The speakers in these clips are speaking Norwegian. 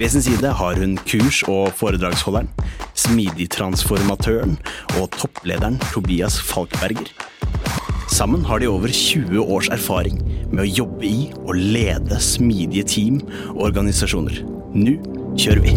ved sin side har hun kurs- og foredragsholderen, smidigtransformatøren og topplederen Tobias Falkberger. Sammen har de over 20 års erfaring med å jobbe i og lede smidige team og organisasjoner. Nå kjører vi!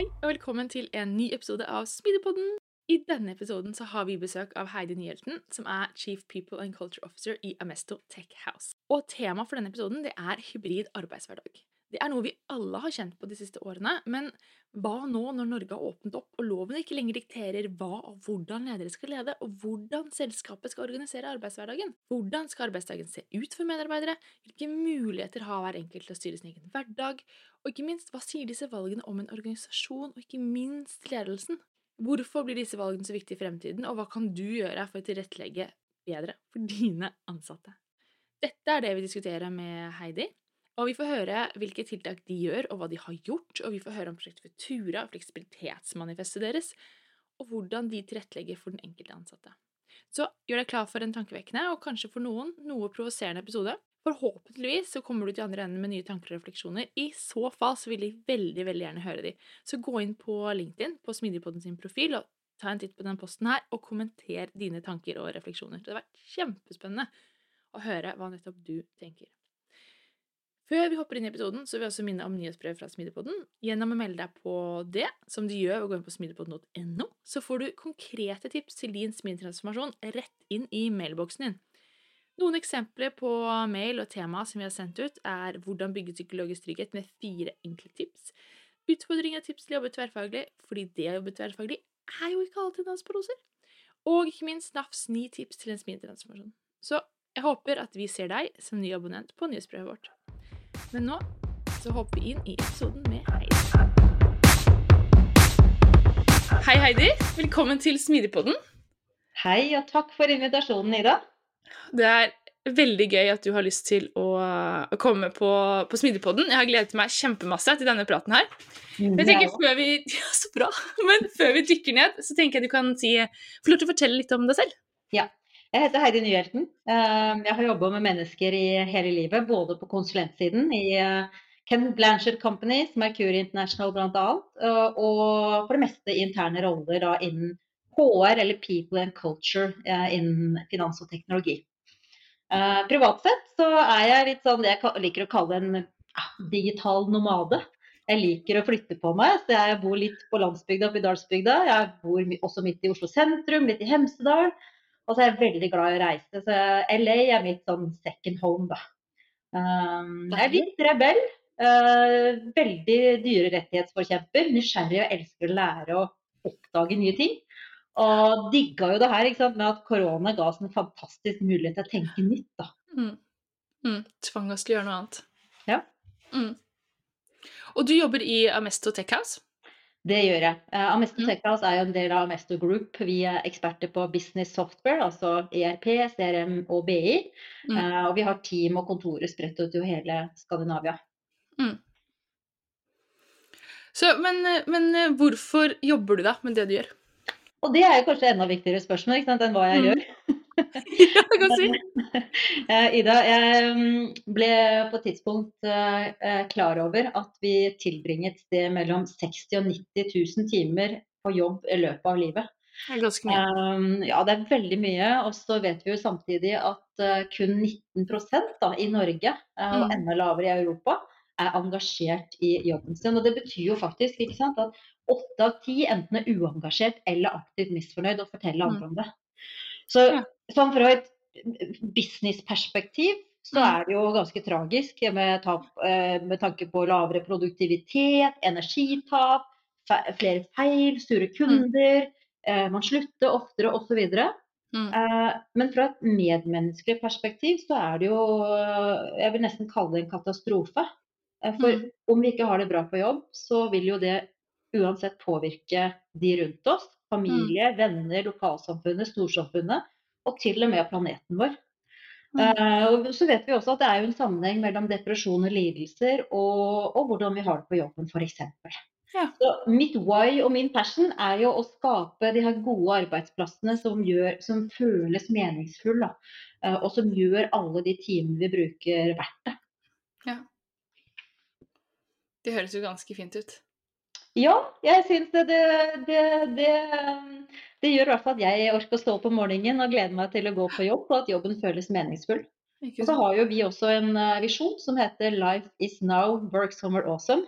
Hei, og velkommen til en ny episode av Smidigpodden. I denne episoden så har vi besøk av Heidi Nyhelten, som er Chief People and Culture Officer i Amesto Tech House. Og temaet for denne episoden det er hybrid arbeidshverdag. Det er noe vi alle har kjent på de siste årene, men hva nå når Norge har åpnet opp og loven ikke lenger dikterer hva og hvordan ledere skal lede, og hvordan selskapet skal organisere arbeidshverdagen? Hvordan skal arbeidsdagen se ut for medarbeidere? Hvilke muligheter har hver enkelt til å styre sin egen hverdag? Og ikke minst, hva sier disse valgene om en organisasjon, og ikke minst ledelsen? Hvorfor blir disse valgene så viktige i fremtiden, og hva kan du gjøre for å tilrettelegge bedre for dine ansatte? Dette er det vi diskuterer med Heidi, og vi får høre hvilke tiltak de gjør, og hva de har gjort, og vi får høre om prosjektet Futura og fleksibilitetsmanifestet deres, og hvordan de tilrettelegger for den enkelte ansatte. Så gjør deg klar for en tankevekkende, og kanskje for noen noe provoserende episode. Forhåpentligvis så kommer du til andre enden med nye tanker og refleksjoner. I så fall så vil jeg veldig veldig gjerne høre de. Så gå inn på LinkedIn, på Smidigpodden sin profil, og ta en titt på den posten her, og kommenter dine tanker og refleksjoner. Det har vært kjempespennende å høre hva nettopp du tenker. Før vi hopper inn i episoden, så vil jeg også minne om nyhetsbrev fra Smidigpodden. Gjennom å melde deg på det, som du gjør ved å gå inn på smidigpodden.no, så får du konkrete tips til din smidigtransformasjon rett inn i mailboksen din. Noen eksempler på mail og tema som vi har sendt ut, er hvordan bygge psykologisk trygghet med fire enkle tips. Utfordringer og tips til å jobbe tverrfaglig, fordi det å jobbe tverrfaglig er jo ikke alltid dans på roser. Og ikke minst NAFs ni tips til en smidig transformasjon. Så jeg håper at vi ser deg som ny abonnent på nyhetsbrevet vårt. Men nå så hopper vi inn i episoden med Heidi. Hei, Heidi. Velkommen til Smidigpodden. Hei, og takk for invitasjonen, Ida. Det er veldig gøy at du har lyst til å, å komme på, på Smidigpodden. Jeg har gledet meg kjempemasse til denne praten her. Jeg tenker før vi, ja, så bra. Men før vi dykker ned, så tenker jeg du kan si, få lov til å fortelle litt om deg selv. Ja. Jeg heter Heidi Nyhjelten. Jeg har jobba med mennesker i hele livet, både på konsulentsiden i Ken Blanchard Company, Mercury International bl.a., og for det meste i interne roller da, innen HR eller People and Culture innen finans og teknologi. Uh, privat sett så er jeg litt sånn det jeg liker å kalle en digital nomade. Jeg liker å flytte på meg, så jeg bor litt på landsbygda oppe i Dalsbygda. Jeg bor også midt i Oslo sentrum, litt i Hemsedal. Og så er jeg veldig glad i å reise, så LA er mitt sånn second home, da. Um, jeg er litt rebell. Veldig dyrerettighetsforkjemper. Nysgjerrig og elsker å lære og oppdage nye ting. Og digga jo det her ikke sant, med at korona ga oss en fantastisk mulighet til å tenke nytt. da. Mm. Mm. Tvang oss til å gjøre noe annet. Ja. Mm. Og du jobber i Amesto Tech House? Det gjør jeg. Uh, Amesto Tech House er jo en del av Amesto Group. Vi er eksperter på business software, altså ERP, CRM og BI. Uh, og vi har team og kontorer spredt ut i hele Skandinavia. Så, men, men hvorfor jobber du da med det du gjør? Og det er jo kanskje enda viktigere spørsmål ikke sant, enn hva jeg Mm. gjør. ja, kan si. Eh, Ida, jeg mm, ble på et tidspunkt eh, eh, klar over at vi tilbringer et sted mellom 60 og 90 000 timer på jobb i løpet av livet. Det er ganske mye. Um, ja, det er veldig mye. Og så vet vi jo samtidig at kun 19% da, i Norge, og Mm. enda lavere i Europa, er engasjert i jobben sin. Og det betyr jo faktisk sant, at åtte av ti enten er uengasjert eller aktivt misfornøyd og forteller andre om det. Så sånn fra et businessperspektiv så Mm. er det jo ganske tragisk med, tap, eh, med tanke på lavere produktivitet, energitap, flere feil, sure kunder, mm. man slutter oftere osv. Mm. Eh, Men fra et medmenneskelig perspektiv så er det jo Jeg vil nesten kalle det en katastrofe. Eh, For Mm. om vi ikke har det bra på jobb, så vil jo det uansett påvirke de rundt oss. Familie, venner, lokalsamfunnet, storsamfunnet. Og til og med planeten vår. Mm. Uh, og så vet vi også at det er jo en sammenheng mellom depresjon og lidelser og, og hvordan vi har det på jobben, f.eks. Ja. Så mitt why og min passion er jo å skape de her gode arbeidsplassene som, gjør, som føles meningsfulle. Eh, og som gjør alle de timene vi bruker, verdt det. Det høres jo ganske fint ut. Ja, jeg syns det det, det, det det gjør i hvert fall at jeg orker å stå opp om morgenen og gleder meg til å gå på jobb, og at jobben føles meningsfull. Og så har jo vi også en eh, visjon som heter 'Life is now, work somewhere awesome'.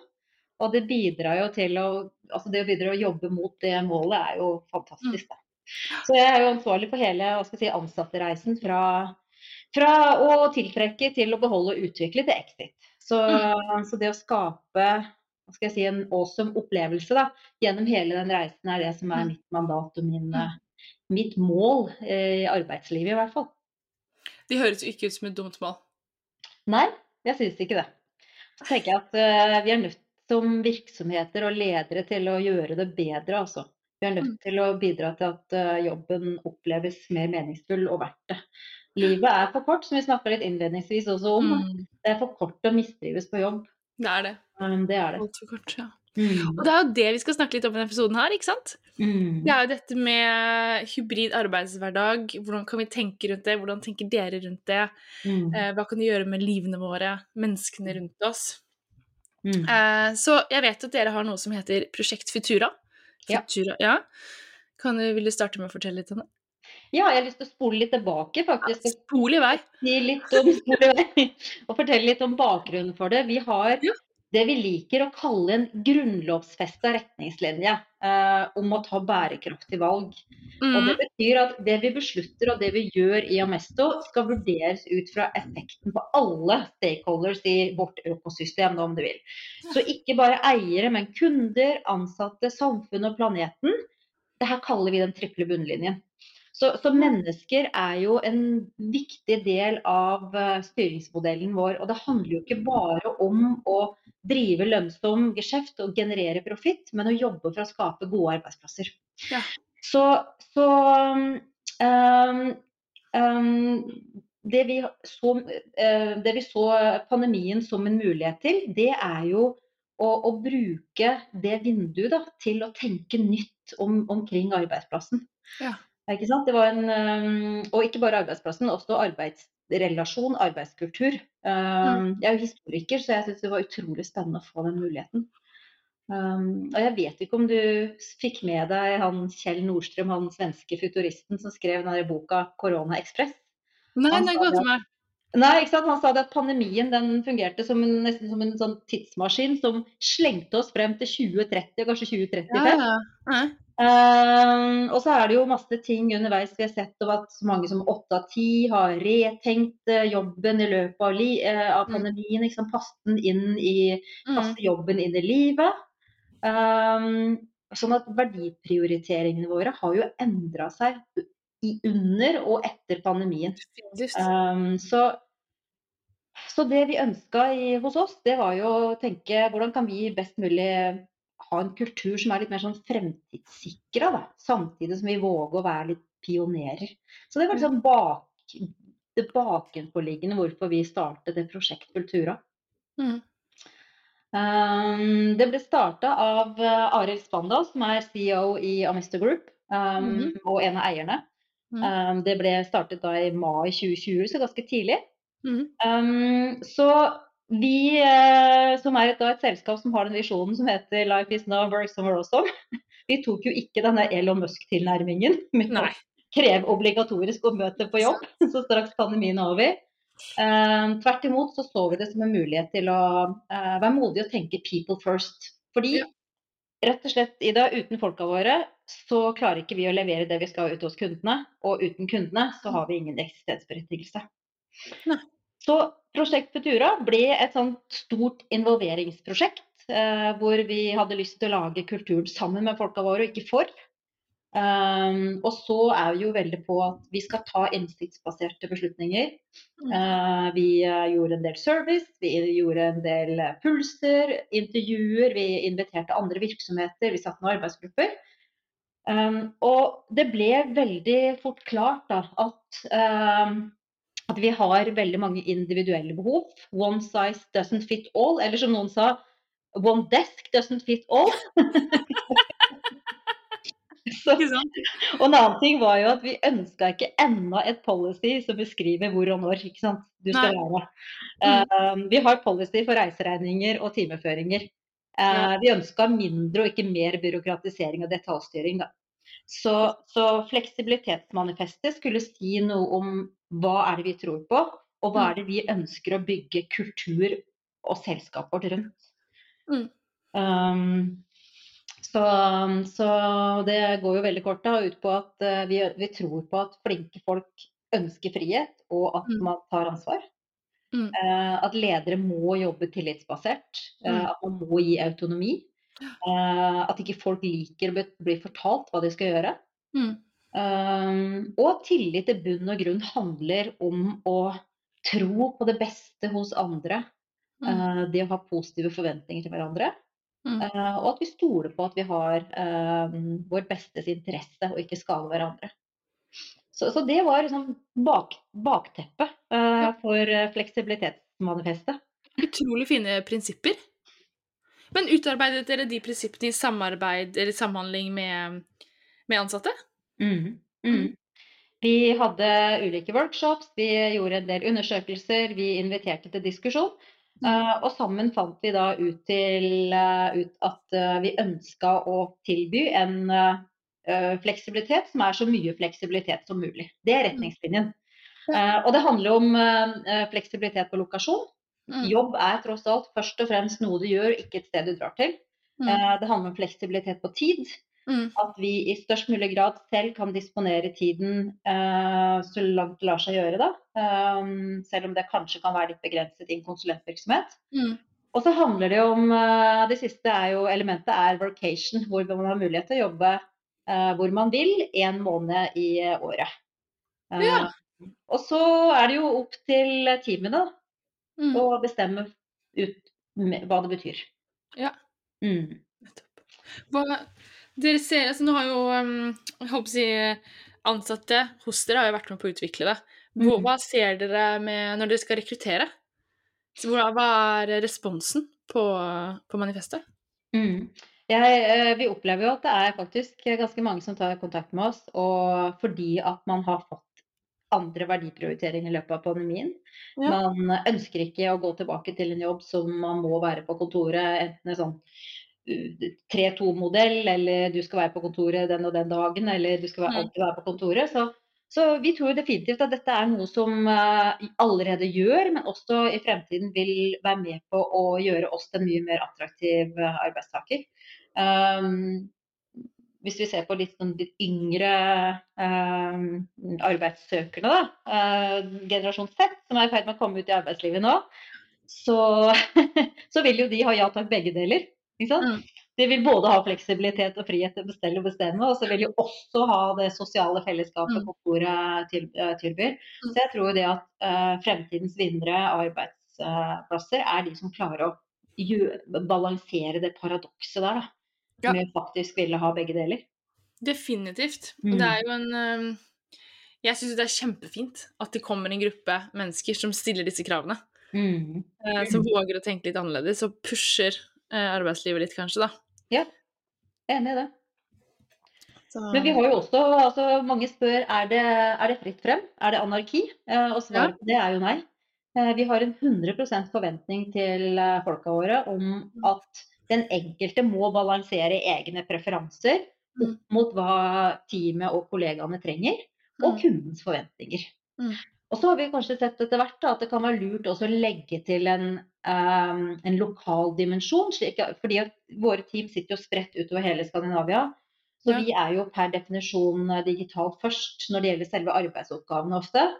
Og det bidrar jo til å altså det å bidra å jobbe mot det målet er jo fantastisk. Da. Så jeg er jo ansvarlig for hele hva skal jeg si, ansattereisen fra, fra å tiltrekke til å beholde og utvikle til exit. Så, så det å skape si, en awesome opplevelse da, gjennom hele den reisen er det som er Mm. mitt mandat og min, Mm. mitt mål eh, i arbeidslivet i hvert fall. Det høres jo ikke ut som et dumt mål. Nei, jeg syns ikke det. Så tenker jeg at eh, vi er nødt som virksomheter og ledere til å gjøre det bedre, altså. Vi er nødt Mm. til å bidra til at eh, jobben oppleves mer meningsfull og verdt det. Livet er for kort, som vi snakka litt innledningsvis også om. Mm. Det er for kort å mistrives på jobb. Det er det. Um, det er det. Altfor kort, ja. Mm. Og det er jo det vi skal snakke litt om i denne episoden her, ikke sant? Mm. Det er jo dette med hybrid arbeidshverdag. Hvordan kan vi tenke rundt det? Hvordan tenker dere rundt det? Mm. Eh, hva kan det gjøre med livene våre? Menneskene rundt oss? Mm. Eh, så jeg vet at dere har noe som heter Prosjekt Futura. Ja. Futura ja. Kan du, vil du starte med å fortelle litt om det? Ja, jeg har lyst til å spole litt tilbake, faktisk. og Spol i vei. si litt om og fortelle litt om bakgrunnen for det. Vi har Ja. det vi liker å kalle en grunnlovfesta retningslinje eh, om å ta bærekraftige valg. Og Mm. det betyr at det vi beslutter og det vi gjør i Amesto, skal vurderes ut fra effekten på alle stakeholders i vårt økosystem, om du vil. Så ikke bare eiere, men kunder, ansatte, samfunnet og planeten. Det her kaller vi den triple bunnlinjen. Så, så mennesker er jo en viktig del av eh, styringsmodellen vår. Og det handler jo ikke bare om å drive lønnsom geskjeft og generere profitt, men å jobbe for å skape gode arbeidsplasser. Ja. Så, så um, um, det, vi så, eh, det vi så pandemien som en mulighet til, det er jo å, å bruke det vinduet da, til å tenke nytt om, omkring arbeidsplassen. Ja. Ikke sant? Det var en, um, og ikke bare arbeidsplassen, også arbeidsrelasjon, arbeidskultur. Um, Jeg er jo historiker, så jeg syns det var utrolig spennende å få den muligheten. Um, og jeg vet ikke om du fikk med deg han Kjell Nordstrøm, han svenske futuristen som skrev den der boka 'Korona Ekspress'? Nei, Han nei, godt meg. Nei, ikke sant? Han sa det at pandemien den fungerte som en, nesten som en sånn tidsmaskin som slengte oss frem til 2030, kanskje 2035. Ja, ja. Um, og så er det jo masse ting underveis vi har sett at så mange som åtte av ti har retenkt eh, jobben i løpet av, li eh, av Mm. pandemien. Liksom, passet den inn i, Mm. passe jobben inn i livet. Um, sånn at verdiprioriteringene våre har jo endra seg i under og etter pandemien. Um, så, så det vi ønska hos oss, det var jo å tenke hvordan kan vi best mulig ha en kultur som er litt mer sånn fremtidssikra, da. Samtidig som vi våger å være litt pionerer. Så det var liksom bak, det bakenforliggende hvorfor vi startet det prosjekt Kultura. Mm. Um, det ble starta av uh, Arild Spandal, som er CEO i Amisto Group, um, Mhm. og en av eierne. Mm. Um, det ble startet da i mai 2020, så ganske tidlig. Mm. Um, så vi, eh, som er et, et selskap som har den visjonen som heter 'Life is now, work somewhere awesome', vi tok jo ikke denne Elon Musk-tilnærmingen med å Nei. kreve obligatorisk oppmøte på jobb så straks pandemien er over. Um, tvert imot så så vi det som en mulighet til å eh, være modig og tenke 'people first'. Fordi rett og slett, Ida, uten folka våre så klarer ikke vi å levere det vi skal ut hos kundene. Og uten kundene så har vi ingen eksistensberettigelse. Nei. Så Prosjekt Futura ble et sånt stort involveringsprosjekt. Eh, hvor vi hadde lyst til å lage kulturen sammen med folka våre, og ikke for. Um, og så er vi jo veldig på at vi skal ta innsiktsbaserte beslutninger. Uh, vi uh, gjorde en del service, vi gjorde en del pulser, intervjuer, vi inviterte andre virksomheter, vi satte noen arbeidsgrupper. Um, og det ble veldig fort klart da, at, um, at vi har veldig mange individuelle behov. One size doesn't fit all, eller som noen sa, one desk doesn't fit all. Så, og en annen ting var jo at vi ønska ikke enda et policy som beskriver hvor og når ikke sant? du skal være. Uh, vi har policy for reiseregninger og timeføringer. Uh, Vi ønska mindre og ikke mer byråkratisering og detaljstyring. Da. Så, så fleksibilitetsmanifestet skulle si noe om hva er det vi tror på, og hva Mm. er det vi ønsker å bygge kultur og selskapet vårt rundt. Mm. Um, så, så det går jo veldig kort da, ut på at eh, vi, vi tror på at flinke folk ønsker frihet, og at Mm. man tar ansvar. Mm. Uh, at ledere må jobbe tillitsbasert. Uh, at man må gi autonomi. Eh, at ikke folk liker å bli- fortalt hva de skal gjøre. Mm. Um, og tillit i bunn og grunn handler om å tro på det beste hos andre. Mm. eh, det å ha positive forventninger til hverandre. Mm. Eh, og at vi stoler på at vi har vår bestes interesse og ikke skader hverandre. Så, så det var liksom bak, bakteppet for fleksibilitetsmanifestet. Utrolig fine prinsipper. Men utarbeidet dere de prinsippene i samarbeid eller samhandling med, med ansatte? Mm. Mm. Mm. Vi hadde ulike workshops, vi gjorde en del undersøkelser, vi inviterte til diskusjon. Uh, og sammen fant vi da ut, til, uh, ut at uh, vi ønska å tilby en fleksibilitet som er så mye fleksibilitet som mulig. Det er retningslinjen. Eh, og det handler om fleksibilitet på lokasjon. Mm. Jobb er tross alt først og fremst noe du gjør, ikke et sted du drar til. Mm. Eh, det handler om fleksibilitet på tid. Mm. At vi i størst mulig grad selv kan disponere tiden uh, så langt det lar seg gjøre. Da. Um, selv om det kanskje kan være litt begrenset i en konsulentvirksomhet. Mm. Og så handler det om uh, Det siste er jo elementet er workation, hvor man har mulighet til å jobbe uh, hvor man vil en måned i året. Ja. Og så er det jo opp til teamene da, Mm. Og bestemme ut hva det betyr. Ja. Mm. Hva, dere ser, altså nå har jo um, jeg håper å si, ansatte hos dere har jo vært med på å utvikle det. Hva, Mhm. hva ser dere med når dere skal rekruttere? Så hva, hva er responsen på, på manifestet? Mm. Jeg, eh, vi opplever jo at det er faktisk ganske mange som tar kontakt med oss, og fordi at man har fått andre verdiprioriteringer i løpet av pandemien. Ja. Man ønsker ikke å gå tilbake til en jobb som man må være på kontoret, enten en sånn uh, 3-2-modell, eller du skal være på kontoret den og den dagen, eller du skal Mm. alltid være på kontoret. Så, så vi tror definitivt at dette er noe som eh, allerede gjør, men også i fremtiden vil være med på å gjøre oss til en mye mer attraktiv eh, arbeidstaker. Um, hvis vi ser på litt, sånn, litt yngre eh, arbeidssøkerne, da, eh, generasjon Z, som er i ferd med å komme ut i arbeidslivet nå, så, så vil jo de ha ja takk begge deler. Mm. De vil både ha fleksibilitet og frihet til å bestelle og bestemme, og så vil de også ha det sosiale fellesskapet på kontoret til, eh, tilbyr. Mm. Så jeg tror det at eh, fremtidens vinnere av arbeidsplasser er de som klarer å balansere det paradokset der, da. Ja. vi faktisk ville ha begge deler. Definitivt. Og Mm. det er jo en um, Jeg syns det er kjempefint at det kommer en gruppe mennesker som stiller disse kravene. Mm. eh, som våger å tenke litt annerledes, og pusher eh, arbeidslivet litt, kanskje, da. Jeg er enig i det. Så, Men vi har jo også, altså mange spør er det, er det fritt frem, er det anarki? Eh, og svaret på det er jo nei. Eh, vi har en 100 forventning til folka våre om at den enkelte må balansere egne preferanser opp Mm. mot hva teamet og kollegaene trenger, og Mm. kundens forventninger. Mm. Og så har vi kanskje sett etter hvert da, at det kan være lurt også å legge til en, um, en lokal dimensjon. Slik, fordi våre team sitter jo spredt utover hele Skandinavia. Så Ja. vi er jo per definisjon eh, digitalt først når det gjelder selve arbeidsoppgavene ofte.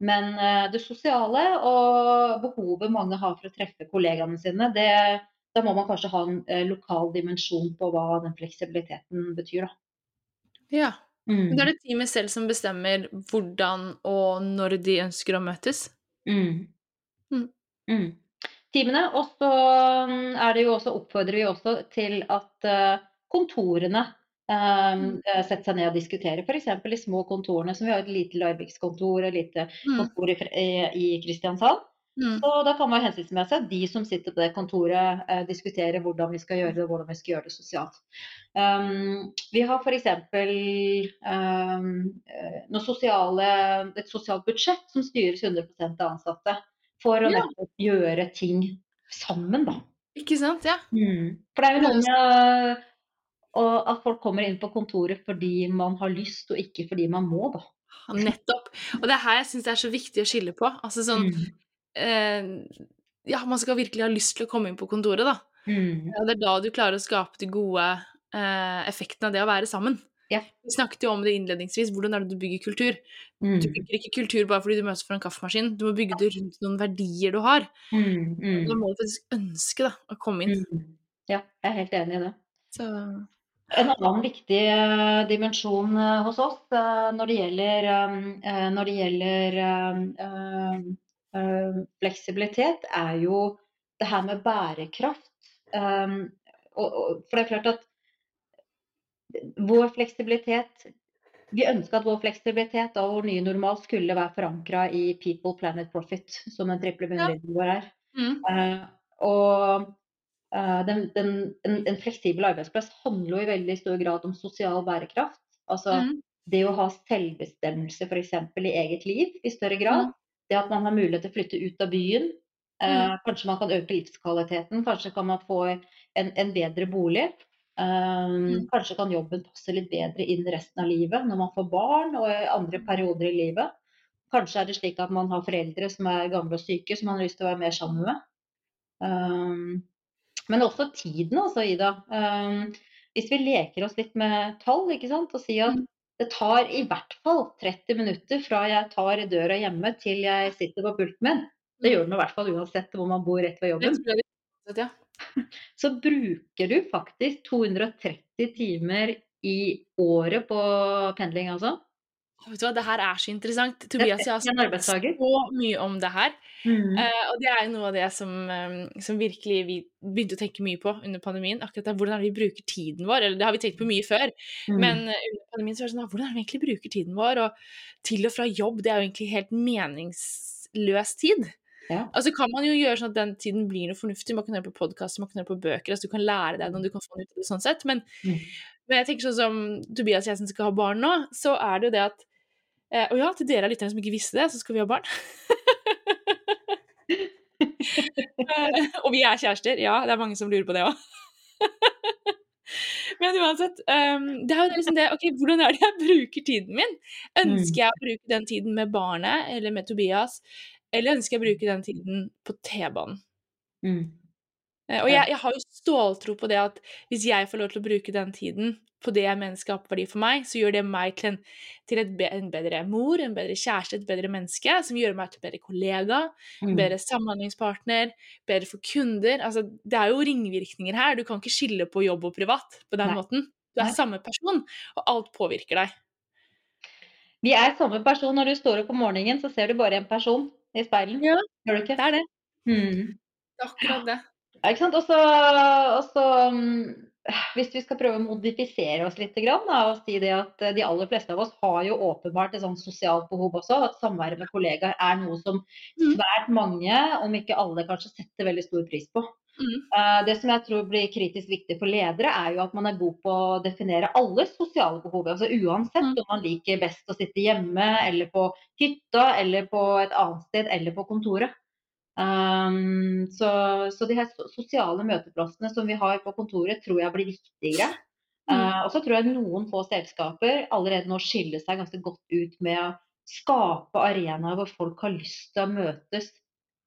Men eh, det sosiale og behovet mange har for å treffe kollegaene sine, det, da må man kanskje ha en eh, lokal dimensjon på hva den fleksibiliteten betyr. Da. ja. Mm. da er det teamet selv som bestemmer hvordan og når de ønsker å møtes. Mm. Mm. Mm. Teamene. Og så mm, også, oppfordrer vi også til at eh, kontorene Um, Mm. eh, setter seg ned og diskuterer. F.eks. de små kontorene, som vi har et lite Larvikskontor og et lite kontor i, i Kristiansand. Mm. Så da kan det være hensiktsmessig at de som sitter på det kontoret, eh, diskuterer hvordan vi skal gjøre det, og hvordan vi skal gjøre det sosialt. Um, vi har f.eks. Um, eh, sosiale, et sosialt budsjett som styres 100% av ansatte. For å Ja. gjøre ting sammen, da. Ikke sant? Ja. Mm. For det er jo noe med eh, at folk kommer inn på kontoret fordi man har lyst, og ikke fordi man må, da. Nettopp. Og det er her jeg syns det er så viktig å skille på. Altså sånn Mm. Eh, Ja, man skal virkelig ha lyst til å komme inn på kontoret, da. Mm. Og det er da du klarer å skape de gode eh, effektene av det å være sammen. Yeah. Vi snakket jo om det innledningsvis. Hvordan er det du bygger kultur? Mm. Du bygger ikke kultur bare fordi du møtes for en kaffemaskin. Du må bygge det rundt noen verdier du har. Mm. Mm. Da må du faktisk ønske da, å komme inn. Mm. Ja, jeg er helt enig i det. Så En annen viktig uh, dimensjon uh, hos oss uh, når det gjelder, når det gjelder fleksibilitet, er jo det her med bærekraft. Og, og, for det er klart at vår fleksibilitet Vi ønska at vår fleksibilitet og vår nye normal skulle være forankra i People, Planet, Profit, som den triple bunnlinjen vår er. mm. Uh, og uh, den, den, en, en fleksibel arbeidsplass handler jo i veldig stor grad om sosial bærekraft. Altså Mm. det å ha selvbestemmelse f.eks. i eget liv i større grad. Mm. Det at man har mulighet til å flytte ut av byen. Eh, kanskje man kan øke livskvaliteten. Kanskje kan man få en, en bedre bolig. Um, Mm. Kanskje kan jobben passe litt bedre inn resten av livet når man får barn og andre perioder i livet. Kanskje er det slik at man har foreldre som er gamle og syke, som man har lyst til å være mer sammen med. Um, men også tiden, altså, Ida. Um, hvis vi leker oss litt med tall ikke sant? og sier at Mm. Det tar i hvert fall 30 minutter fra jeg tar døra hjemme til jeg sitter på pulten min, det gjør den i hvert fall uansett hvor man bor rett ved jobben, ja. så bruker du faktisk 230 timer i året på pendling, altså. Vet du hva, det her er så interessant. Tobias, jeg har snakket så mye om det her. Mm. Uh, og det er jo noe av det som, um, som virkelig vi begynte å tenke mye på under pandemien. Akkurat det, Hvordan vi bruker tiden vår? Eller det har vi tenkt på mye før, Mm. men uh, under pandemien så er det sånn ah, Hvordan vi egentlig bruker tiden vår? Og til og fra jobb, det er jo egentlig helt meningsløs tid. Ja. Altså kan man jo gjøre sånn at den tiden blir noe fornuftig. Man kan høre på podkaster, man kan høre på bøker. altså Du kan lære deg noe, du kan få noe ut av det sånn sett. Men, Mm. men jeg tenker sånn som Tobias og jeg som skal ha barn nå, så er det jo det at eh, Og ja, til dere lytterne som ikke visste det, så skal vi ha barn. Eh, og vi er kjærester. Ja, det er mange som lurer på det òg. Men uansett, um, det er jo liksom det Ok, hvordan er det jeg bruker tiden min? Ønsker jeg å bruke den tiden med barnet eller med Tobias, eller ønsker jeg å bruke den tiden på T-banen? Mm. Eh, Og jeg, jeg har jo ståltro på det at hvis jeg får lov til å bruke den tiden på det jeg mener skaper verdi for meg, så gjør det meg til, en, til be, en bedre mor, en bedre kjæreste, et bedre menneske, som gjør meg til en bedre kollega, en bedre samhandlingspartner, bedre for kunder. Altså, det er jo ringvirkninger her. Du kan ikke skille på jobb og privat på den Nei. måten. Du er Nei. samme person, og alt påvirker deg. Vi er samme person. Når du står opp om morgenen, så ser du bare en person i speilet. Ja, Gjør du ikke? det er det. Mm. Det er akkurat det. Ja, ikke sant? Og så, og så mm, Hvis vi skal prøve å modifisere oss litt da, og si det at eh, de aller fleste av oss har jo åpenbart et sånt sosialt behov også. At samværet med kollegaer er noe som Mm. svært mange, om ikke alle, kanskje setter veldig stor pris på. Mm. Eh, Det som jeg tror blir kritisk viktig for ledere, er jo at man er god på å definere alles sosiale behov. Altså Uansett Mm. om man liker best å sitte hjemme, eller på hytta, eller på et annet sted, eller på kontoret. Um, så, så de her sosiale møteplassene som vi har på kontoret, tror jeg blir viktigere. Mm. Uh, og så tror jeg noen få selskaper allerede nå skiller seg ganske godt ut med å skape arenaer hvor folk har lyst til å møtes.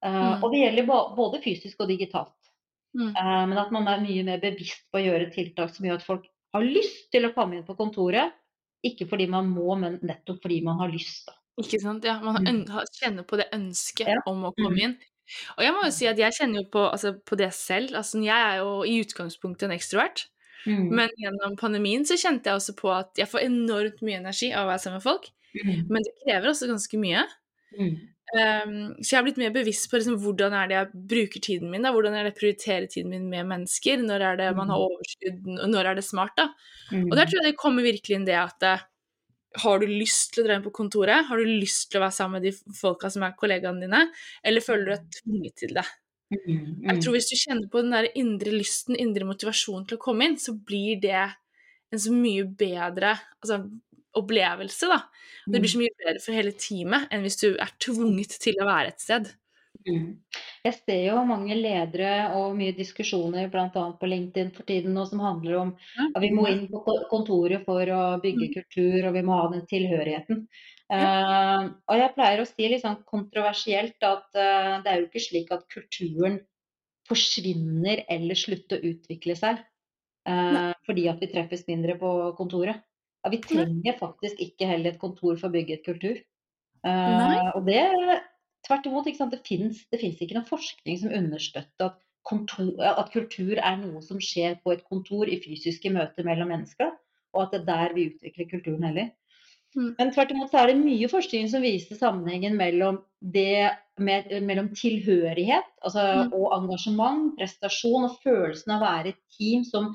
Uh, Mm. Og det gjelder både fysisk og digitalt. Mm. Uh, Men at man er mye mer bevisst på å gjøre tiltak som gjør at folk har lyst til å komme inn på kontoret. Ikke fordi man må, men nettopp fordi man har lyst. Da. Ikke sant? Ja, man Mm. kjenner på det ønsket Ja. om å komme Mm. inn. Og jeg må jo si at jeg kjenner jo på, altså, på det selv. Altså, jeg er jo i utgangspunktet en ekstrovert, Mm. men gjennom pandemien så kjente jeg også på at jeg får enormt mye energi av å være sammen med folk, Mm. men det krever også ganske mye. Mm. Um, så jeg har blitt mer bevisst på liksom, hvordan er det jeg bruker tiden min. Da? Hvordan er det jeg prioriterer tiden min med mennesker? Når er det man har overskudd, og når er det smart? da? Mm. Og der tror jeg det kommer virkelig inn det at eh, har du lyst til å dra inn på kontoret? Har du lyst til å være sammen med de folka som er kollegaene dine? Eller føler du deg tvunget til det? Mm. Jeg tror Hvis du kjenner på den der indre lysten, indre motivasjonen til å komme inn, så blir det en så mye bedre altså, opplevelse. da. Det blir så mye bedre for hele teamet enn hvis du er tvunget til å være et sted. Mm. Jeg ser jo mange ledere og mye diskusjoner bl.a. på LinkedIn for tiden nå som handler om at vi må inn på kontoret for å bygge Mm. kultur, og vi må ha den tilhørigheten. Uh, og jeg pleier å si litt sånn kontroversielt at uh, det er jo ikke slik at kulturen forsvinner eller slutter å utvikle seg uh, fordi at vi treffes mindre på kontoret. Ja, vi trenger faktisk ikke heller et kontor for å bygge et kultur. Og det Tvert imot, det fins ikke noen forskning som understøtter at, kontor, at kultur er noe som skjer på et kontor i fysiske møter mellom mennesker, og at det er der vi utvikler kulturen heller. Mm. Men tvert imot så er det mye forskning som viser sammenhengen mellom, det med, mellom tilhørighet altså, Mm. og engasjement, prestasjon og følelsen av å være et team som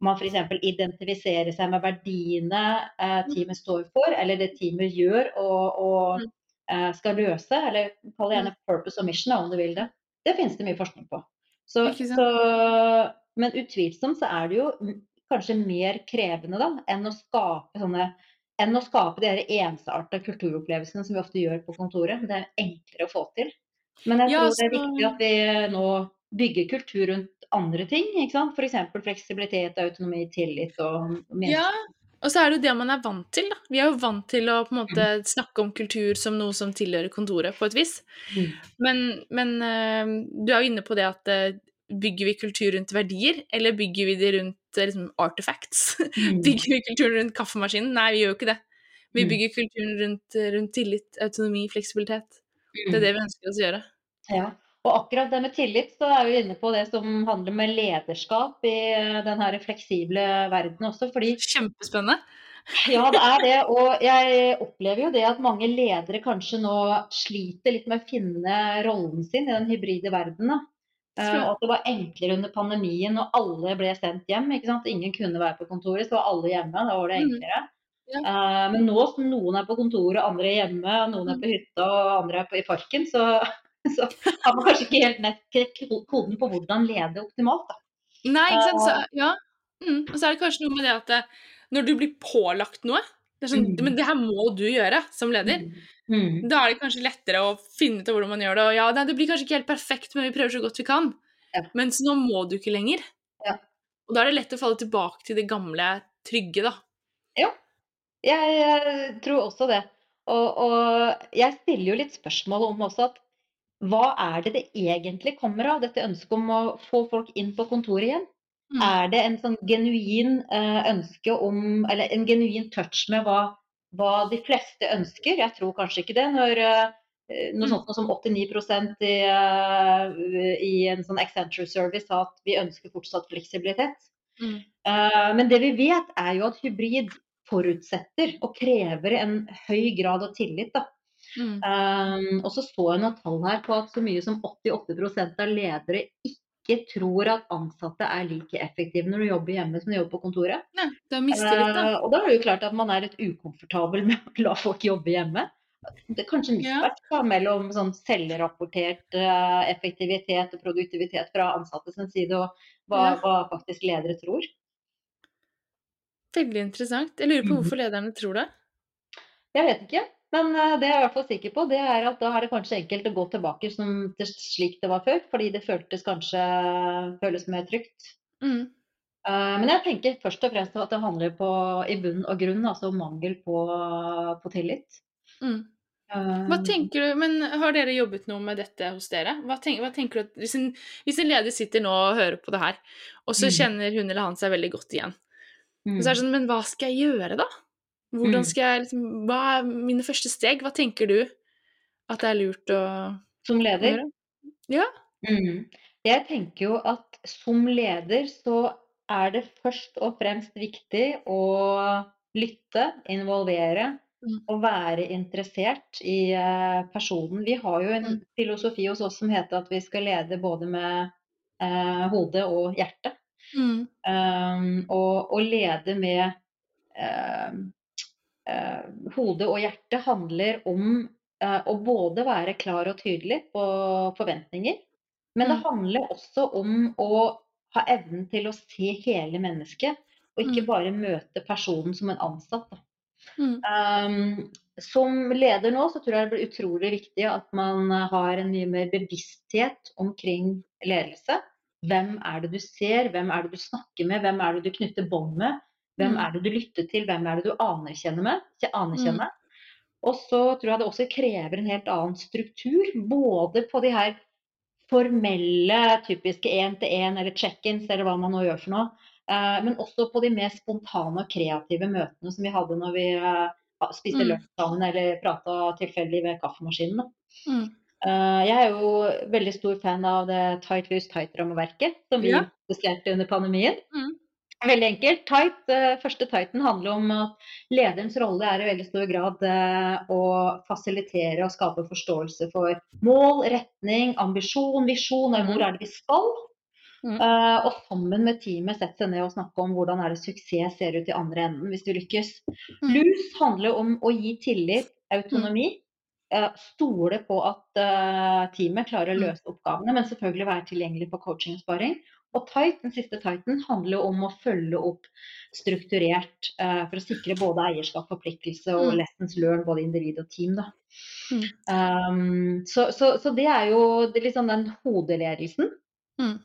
man f.eks. identifiserer seg med verdiene eh, teamet står for, eller det teamet gjør og, og Mm. Skal løse, eller kall det gjerne purpose og mission om du vil det. Det finnes det mye forskning på. Så, så, men utvilsomt så er det jo kanskje mer krevende da, enn å skape sånne enn å skape de ensarta kulturopplevelsene som vi ofte gjør på kontoret. Det er enklere å få til. Men jeg Ja, tror det er viktig at vi nå bygger kultur rundt andre ting. ikke sant? F.eks. fleksibilitet, autonomi, tillit og mening. Ja, og så er det jo det man er vant til. da. Vi er jo vant til å på en måte snakke om kultur som noe som tilhører kontoret, på et vis. Mm. Men, men eh, du er jo inne på det at eh, bygger vi kultur rundt verdier, eller bygger vi det rundt eh, liksom, artifacts? Mm. bygger vi kulturen rundt kaffemaskinen? Nei, vi gjør jo ikke det. Vi Mm. bygger kulturen rundt, rundt tillit, autonomi, fleksibilitet. Det er det vi ønsker oss å gjøre. Ja. Og akkurat det med tillit, så er vi inne på det som handler med lederskap i eh, den her fleksible verden også. Fordi Kjempespennende. Ja, det er det. Og jeg opplever jo det at mange ledere kanskje nå sliter litt med å finne rollen sin i den hybride verden. da. Eh, og at det var enklere under pandemien når alle ble sendt hjem. ikke sant? Ingen kunne være på kontoret, så var alle hjemme. Da var det Mm. enklere. Ja. Eh, men nå som noen er på kontoret, andre er hjemme, noen er på hytta og andre er på, i parken, så, så har man kanskje ikke helt nett koden på hvordan lede optimalt. da. Nei, ikke sant. Så, ja. Mm. Og så er det kanskje noe med det at det, når du blir pålagt noe det sånn, Mm. Men det her må du gjøre som leder. Mm. Da er det kanskje lettere å finne ut av hvordan man gjør det. Og ja, nei, det blir kanskje ikke helt perfekt, men vi prøver så godt vi kan. Ja. Mens nå må du ikke lenger. Ja. Og da er det lett å falle tilbake til det gamle, trygge, da. Jeg jeg tror også det. Og, og jeg stiller jo litt spørsmål om også at hva er det det egentlig kommer av, dette ønsket om å få folk inn på kontoret igjen? Mm. Er det en sånn genuin eh, ønske om, eller en genuin touch med hva, hva de fleste ønsker? Jeg tror kanskje ikke det. Når eh, noe Mm. sånt som 89 i, eh, i en sånn Accenture Service sa at vi ønsker fortsatt fleksibilitet. Mm. Men det vi vet, er jo at hybrid forutsetter og krever en høy grad av tillit. Da. Mm. Um, og så så jeg noen tall her på at så mye som 88% av ledere ikke tror at ansatte er like effektive når de jobber hjemme som de jobber på kontoret. Nei, det er mistillit, da. Uh, og da er det jo klart at man er litt ukomfortabel med å la folk jobbe hjemme. Det er kanskje Ja. mismatch da, mellom sånn selvrapportert uh, effektivitet og produktivitet fra ansatte sin side, og hva, Ja. hva faktisk ledere tror. Veldig interessant. Jeg lurer på Mhm. hvorfor lederne tror det. Jeg vet ikke, men eh, det jeg er i hvert fall sikker på, det er at da er det kanskje enkelt å gå tilbake som, til slik det var før, fordi det føltes kanskje føles mer trygt. Mm. Eh, men jeg tenker først og fremst at det handler på, i bunn og grunn altså mangel på, på tillit. Mm. Hva Eh, tenker du, men Har dere jobbet noe med dette hos dere? Hva, tenker, hva tenker du at, hvis en, hvis en leder sitter nå og hører på det her, og så Mm. kjenner hun eller han seg veldig godt igjen, mm, og så er det sånn Men hva skal jeg gjøre, da? Hvordan Mm. skal jeg liksom Hva er mine første steg? Hva tenker du at det er lurt å, Som leder? Ja. Mm. Jeg tenker jo at som leder så er det først og fremst viktig å lytte, involvere Mm. og være interessert i eh, personen. Vi har jo en Mm. filosofi hos oss som heter at vi skal lede både med eh, hodet og hjertet. Mm. Um, og å lede med eh, eh, hodet og hjertet handler om eh, å både være klar og tydelig på forventninger, men det Mm. handler også om å ha evnen til å se hele mennesket, og ikke Mm. bare møte personen som en ansatt. Mm. Um, som leder nå så tror jeg det blir utrolig viktig at man har en mye mer bevissthet omkring ledelse. Hvem er det du ser, hvem er det du snakker med, hvem er det du knytter bånd med? Hvem Mm. er det du lytter til, hvem er det du anerkjenner med? Anerkjenner. Og så tror jeg det også krever en helt annen struktur, både på de her formelle, typiske én-til-én eller check-ins eller hva man nå gjør for noe. Eh, men også på de mer spontane og kreative møtene som vi hadde når vi eh, spiste Mm. lunsj sammen eller prata tilfeldig ved kaffemaskinen. Mm. Eh, jeg er jo veldig stor fan av det tight loose tight-rammeverket som vi Ja. diskuterte under pandemien. Mm. Veldig enkelt. Tight, eh, første tighten handler om at lederens rolle er i veldig stor grad eh, å fasilitere og skape forståelse for mål, retning, ambisjon, visjon og hvor er det vi skal. Mm. Eh, og sammen med teamet sette seg ned og snakke om hvordan er det suksess ser ut i andre enden hvis du lykkes. Mm. LUS handler om å gi tillit, autonomi. eh, stole på at teamet klarer å Mm. løse oppgavene, men selvfølgelig være tilgjengelig på coaching og sparing. Og tight, den siste tighten, handler om å følge opp strukturert eh, for å sikre både eierskap, forpliktelse og Mm. lessons learned, både individ og team. Da. Mm. Um, så, så, så det er jo det er liksom den hodeledelsen. Mm.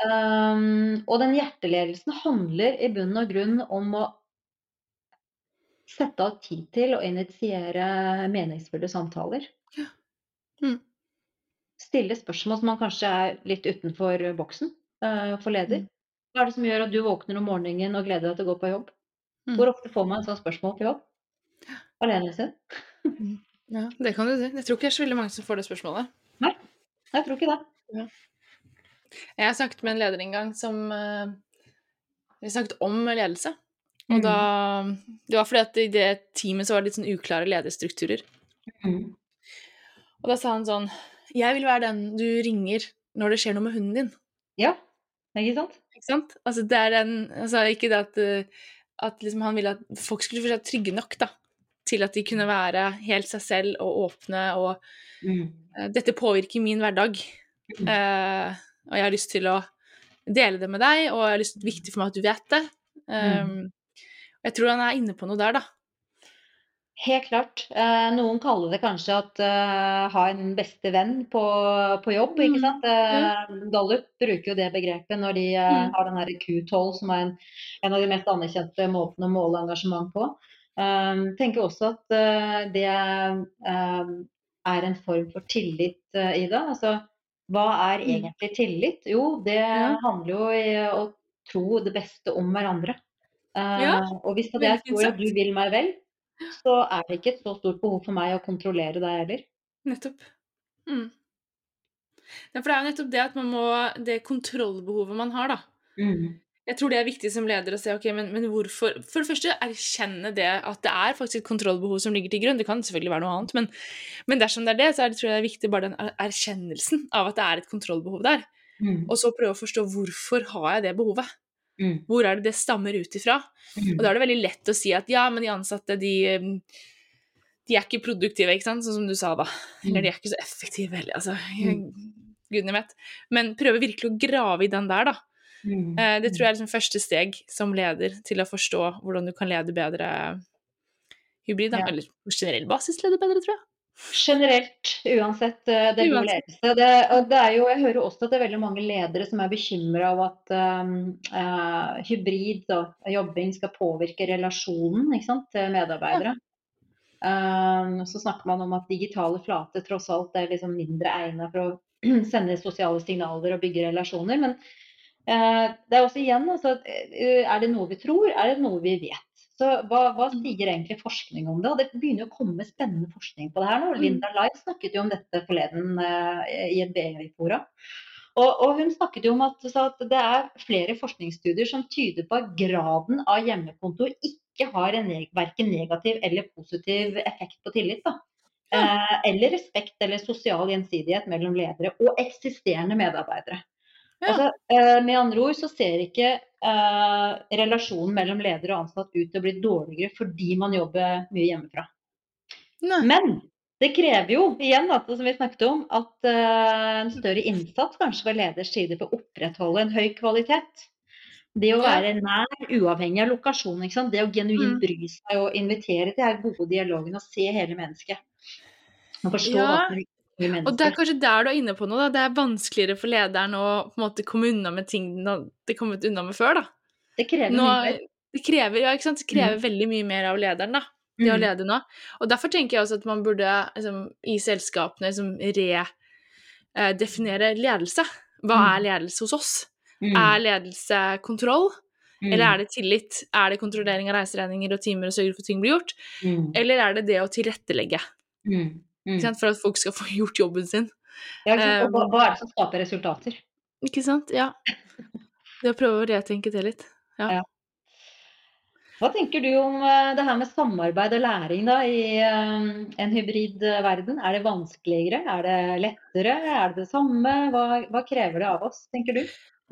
Um, og den hjerteledelsen handler i bunn og grunn om å sette av tid til å initiere meningsfulle samtaler. Mm. Stille spørsmål som man kanskje er litt utenfor boksen for leder. Mm. Hva er det som gjør at du våkner om morgenen og gleder deg til å gå på jobb? Mm. Hvor ofte får man et sånt spørsmål på jobb? Alene sin? Ja, det kan du si. Jeg tror ikke det er så veldig mange som får det spørsmålet. Nei, Jeg tror ikke det. Jeg har snakket med en leder en gang som uh, Vi snakket om ledelse. Og Mm. da Det var fordi at i det teamet så var det litt sånn uklare lederstrukturer. Mm. Og da sa han sånn Jeg vil være den du ringer når det skjer noe med hunden din. Ja, ikke sant? Ikke sant? Altså, det er den altså, Ikke det at, eh, at liksom han ville at folk skulle føle seg trygge nok da, til at de kunne være helt seg selv og åpne og Mm. uh, Dette påvirker min hverdag, Mm. eh, og jeg har lyst til å dele det med deg, og jeg har lyst til, det er viktig for meg at du vet det. Um, Jeg tror han er inne på noe der, da. Helt klart. Eh, noen kaller det kanskje at eh, ha en beste venn på, på jobb, ikke Mm, sant. Eh, Gallup bruker jo det begrepet når de Mm. har den her Q12, som er en, en av de mest anerkjente måtene å måle engasjement på. Eh, tenker også at det eh, er en form for tillit i det. Altså, hva er Mm. egentlig tillit? Jo, det handler jo i å tro det beste om hverandre. Eh, Ja, og hvis det er jeg tror at du vil meg vel, så er det ikke et så stort behov for meg å kontrollere deg heller. Nettopp. Mm. Ja, for det er jo nettopp det at man må Det kontrollbehovet man har, da. Jeg tror det er viktig som leder å se ok, men, men hvorfor For det første erkjenne det at det er faktisk et kontrollbehov som ligger til grunn. Det kan selvfølgelig være noe annet, men, men dersom det er det, så er det, tror jeg det er viktig bare den er- erkjennelsen av at det er et kontrollbehov der. Mm. Og så prøve å forstå hvorfor har jeg det behovet. Mm. Hvor er det det stammer ut ifra? Og da er det veldig lett å si at ja, men de ansatte, de, eh, de er ikke produktive, ikke sant? Sånn som du sa da. Eller de er ikke så effektive heller, altså. Gudene vet. Men prøve virkelig å grave i den der, da. Mm. Eh, Det tror jeg er liksom første steg som leder til å forstå hvordan du kan lede bedre hybrid, da. Ja. Eller på generell basis lede bedre, tror jeg. Generelt, uansett, eh, det Uansett. ledelse. Det, og det er jo, jeg hører også at det er veldig mange ledere som er bekymra over at um, uh, hybrid og jobbing skal påvirke relasjonen ikke sant, til medarbeidere. Um, så snakker man om at digitale flater tross alt er liksom mindre egnet for å sende sosiale signaler og bygge relasjoner. Men uh, det er også igjen altså, Er det noe vi tror, er det noe vi vet? Så hva, hva, Mm. sier egentlig forskning om det? Og det begynner å komme spennende forskning på det her nå. Mm. Linda Lai snakket jo om dette forleden uh, i et BI-fora. Og, og, hun snakket jo om at, at, det er flere forskningsstudier som tyder på at graden av hjemmekonto ikke har en verken negativ eller positiv effekt på tillit. Da. Eh, eller respekt eller sosial gjensidighet mellom ledere og eksisterende medarbeidere. Ja. Altså, eh, med andre ord så ser ikke eh, relasjonen mellom leder og ansatt ut til å bli dårligere fordi man jobber mye hjemmefra. Nei. Men det krever jo, igjen at, som vi snakket om, at eh, en større innsats kanskje fra leders side for å opprettholde en høy kvalitet. Det å være nær, uavhengig av lokasjon. Det å genuint Mm. bry seg og invitere til den gode dialogen og se hele mennesket. Og forstå Ja, hva Og det er kanskje der du er inne på noe. da. Det er vanskeligere for lederen å på en måte komme unna med ting den hadde kommet unna med før. da. Det krever Nå, mye. mer. det krever, ja, ikke sant? Det krever veldig mye mer av lederen, da. Det å Mm. lede nå. Og derfor tenker jeg også at man burde liksom, i selskapene liksom, redefinere ledelse. Hva Mm. er ledelse hos oss? Mm. Er ledelse kontroll, Mm. eller er det tillit? Er det kontrollering av reiseregninger og timer og sørge for at ting blir gjort? Mm. Eller er det det å tilrettelegge Mm. Mm. for at folk skal få gjort jobben sin? Ja? Og hva, Um, er det som skaper resultater? Ikke sant? Ja. Det å prøve å retenke det litt. Ja. Hva tenker du om eh, det her med samarbeid og læring da, i eh, en hybrid eh, verden? Er det vanskeligere? Er det lettere? Er det det samme? Hva, hva krever det av oss, tenker du?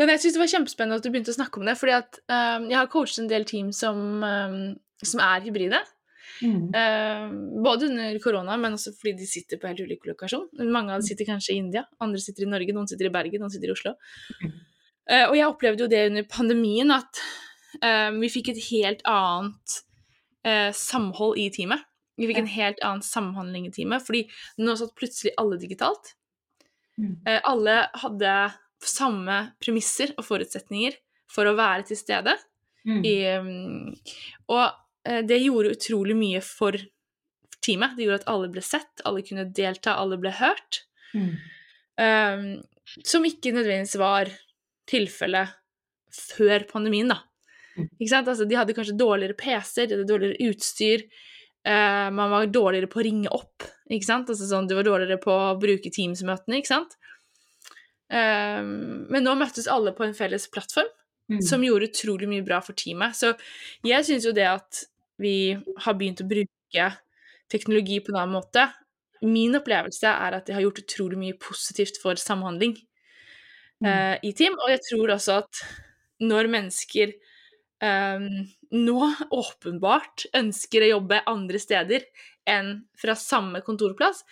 Men jeg synes det var kjempespennende at du begynte å snakke om det, fordi at um, jeg har coachet en del team som, um, som er hybride. Mm. Um, både under korona, men også fordi de sitter på helt ulik lokasjon. Mange av dem sitter kanskje i India, andre sitter i Norge, noen sitter i Bergen, noen sitter i Oslo. Mm. Uh, og jeg opplevde jo det under pandemien, at um, vi fikk et helt annet samhold i teamet. Vi fikk en helt annen samhandling i teamet, fordi nå satt plutselig alle digitalt. Mm. Eh, alle hadde samme premisser og forutsetninger for å være til stede. Mm. I, um, og eh, det gjorde utrolig mye for teamet. Det gjorde at alle ble sett, alle kunne delta, alle ble hørt. Mm. Um, som ikke nødvendigvis var tilfellet før pandemien, da. Mm. Ikke sant? Altså, de hadde kanskje dårligere PC-er, de hadde dårligere utstyr. Uh, man var dårligere på å ringe opp, ikke sant? Altså sånn, du var dårligere på å bruke Teams-møtene, ikke sant? Um, men nå møttes alle på en felles plattform, Mm. som gjorde utrolig mye bra for teamet. Så jeg syns jo det at vi har begynt å bruke teknologi på en annen måte Min opplevelse er at det har gjort utrolig mye positivt for samhandling Mm. eh, i team. Og jeg tror også at når mennesker eh, nå åpenbart ønsker å jobbe andre steder enn fra samme kontorplass,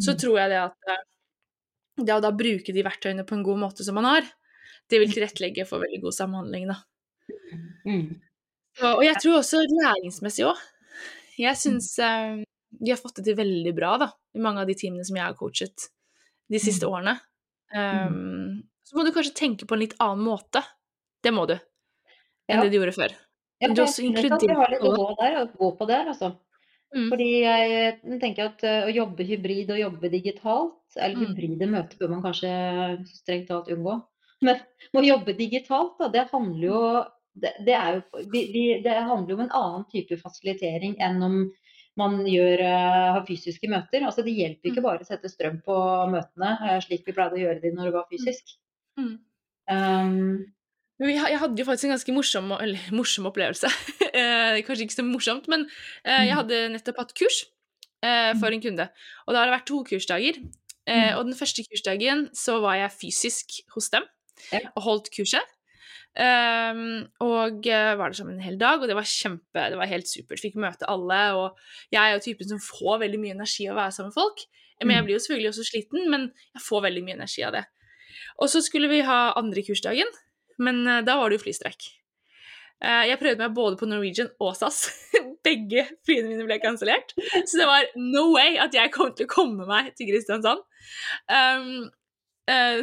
så Mm. tror jeg det at eh, det å da bruke de verktøyene på en god måte som man har, det vil tilrettelegge for veldig god samhandling, da. Mm. Og, og jeg tror også læringsmessig òg. Jeg syns um, de har fått det til veldig bra, da, i mange av de teamene som jeg har coachet de siste Mm. årene. Um, så må du kanskje tenke på en litt annen måte. Det må du, enn Ja. det du gjorde før. Ja, du også inkluderer jeg har litt å gå der, å gå på der, altså. Mm. Fordi jeg tenker at eh, å jobbe hybrid og jobbe digitalt, eller Mm. hybride møter bør man kanskje strengt talt unngå. Men å jobbe digitalt, da, det handler jo det, det, jo, vi, vi, det handler om en annen type fasilitering enn om man gjør, uh, har fysiske møter. Altså, det hjelper ikke Mm. bare å sette strøm på møtene, eh, slik vi pleide å gjøre de når det var fysisk. Mm. Um, jeg hadde jo faktisk en ganske morsom, eller, morsom opplevelse. eh, kanskje ikke så morsomt, men jeg Mm. hadde nettopp hatt kurs for en kunde. Og da har det vært to kursdager. Mm. og den første kursdagen så var jeg fysisk hos dem og holdt kurset. Ehm, og uh, var der sammen en hel dag, og det var kjempe, det var helt supert. Fikk møte alle, og jeg er jo typen som får veldig mye energi av å være sammen med folk. Men jeg Mm. blir jo selvfølgelig også sliten, men jeg får veldig mye energi av det. Og så skulle vi ha andre kursdagen, men uh, da var det jo flystreik. Uh, jeg prøvde meg både på Norwegian og SAS. Begge flyene mine ble kansellert. Så det var no way at jeg kom til å komme meg til Kristiansand. Um,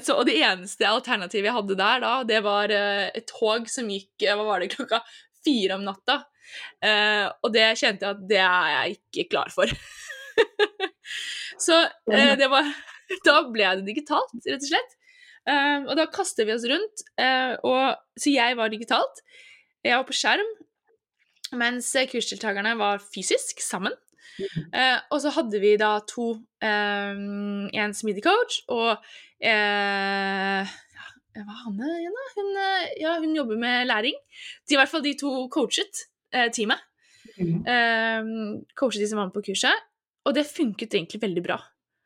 så, og det eneste alternativet jeg hadde der da, det var eh, et tog som gikk eh, hva var det, klokka fire om natta Eh, og det kjente jeg at det er jeg ikke klar for. så eh, det var Da ble det digitalt, rett og slett. Eh, og da kastet vi oss rundt. eh, og, så jeg var digitalt. Jeg var på skjerm, mens kursdeltakerne var fysisk sammen. Eh, og så hadde vi da to eh, En smidig coach og eh, ja, Hva er Hanne igjen, da? Hun, eh, ja, hun jobber med læring. De, I hvert fall de to coachet eh, teamet. Mm. Eh, coachet de som var med på kurset. Og det funket egentlig veldig bra.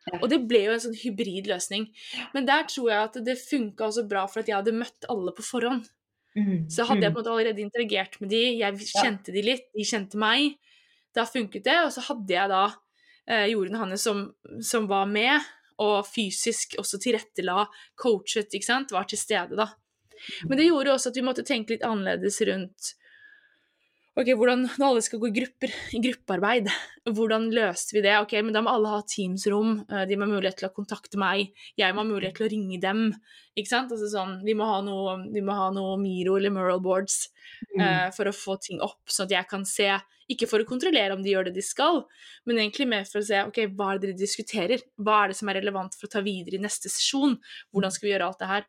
Ja. Og det ble jo en sånn hybrid løsning. Men der tror jeg at det funka også bra for at jeg hadde møtt alle på forhånd. Mm. Så hadde jeg Mm. på en måte allerede interagert med de, jeg kjente de litt, de kjente meg. Da funket det, og så hadde jeg da eh, Jorunn Hanne som, som var med, og fysisk også tilrettela, coachet, ikke sant, var til stede, da. Men det gjorde også at vi måtte tenke litt annerledes rundt Ok, hvordan, Når alle skal gå i grupper, i gruppearbeid, hvordan løste vi det? Ok, men Da må alle ha Teams-rom, eh, de må ha mulighet til å kontakte meg, jeg må ha mulighet til å ringe dem. ikke sant? Altså sånn, Vi må ha noe, vi må ha noe Miro eller Mural boards Mm. uh, for å få ting opp, sånn at jeg kan se Ikke for å kontrollere om de gjør det de skal, men egentlig mer for å se ok, hva er det dere diskuterer. Hva er det som er relevant for å ta videre i neste sesjon? Hvordan skal vi gjøre alt det her?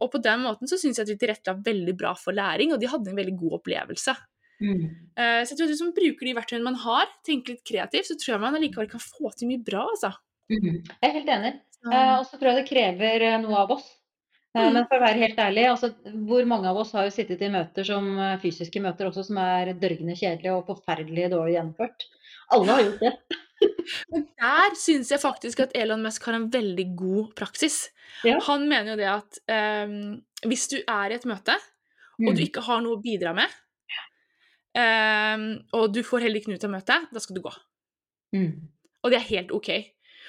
Og på den måten så syns jeg at vi tilrettela veldig bra for læring, og de hadde en veldig god opplevelse. Mm. Eh, så jeg tror at hvis man bruker de verktøyene man har, tenker litt kreativt, så tror jeg man allikevel kan få til mye bra, altså. Mm. Jeg er helt enig. Eh, og så tror jeg det krever eh, noe av oss. Mm. Men for å være helt ærlig, altså, hvor mange av oss har jo sittet i møter som fysiske møter også, som er dørgende kjedelige og forferdelig dårlig gjennomført? Alle har gjort det. Men der syns jeg faktisk at Elon Musk har en veldig god praksis. Ja. Han mener jo det at um, hvis du er i et møte, og du Mm. ikke har noe å bidra med, og du får heller ikke noe ut av møtet, da skal du gå. Mm. Og det er helt ok.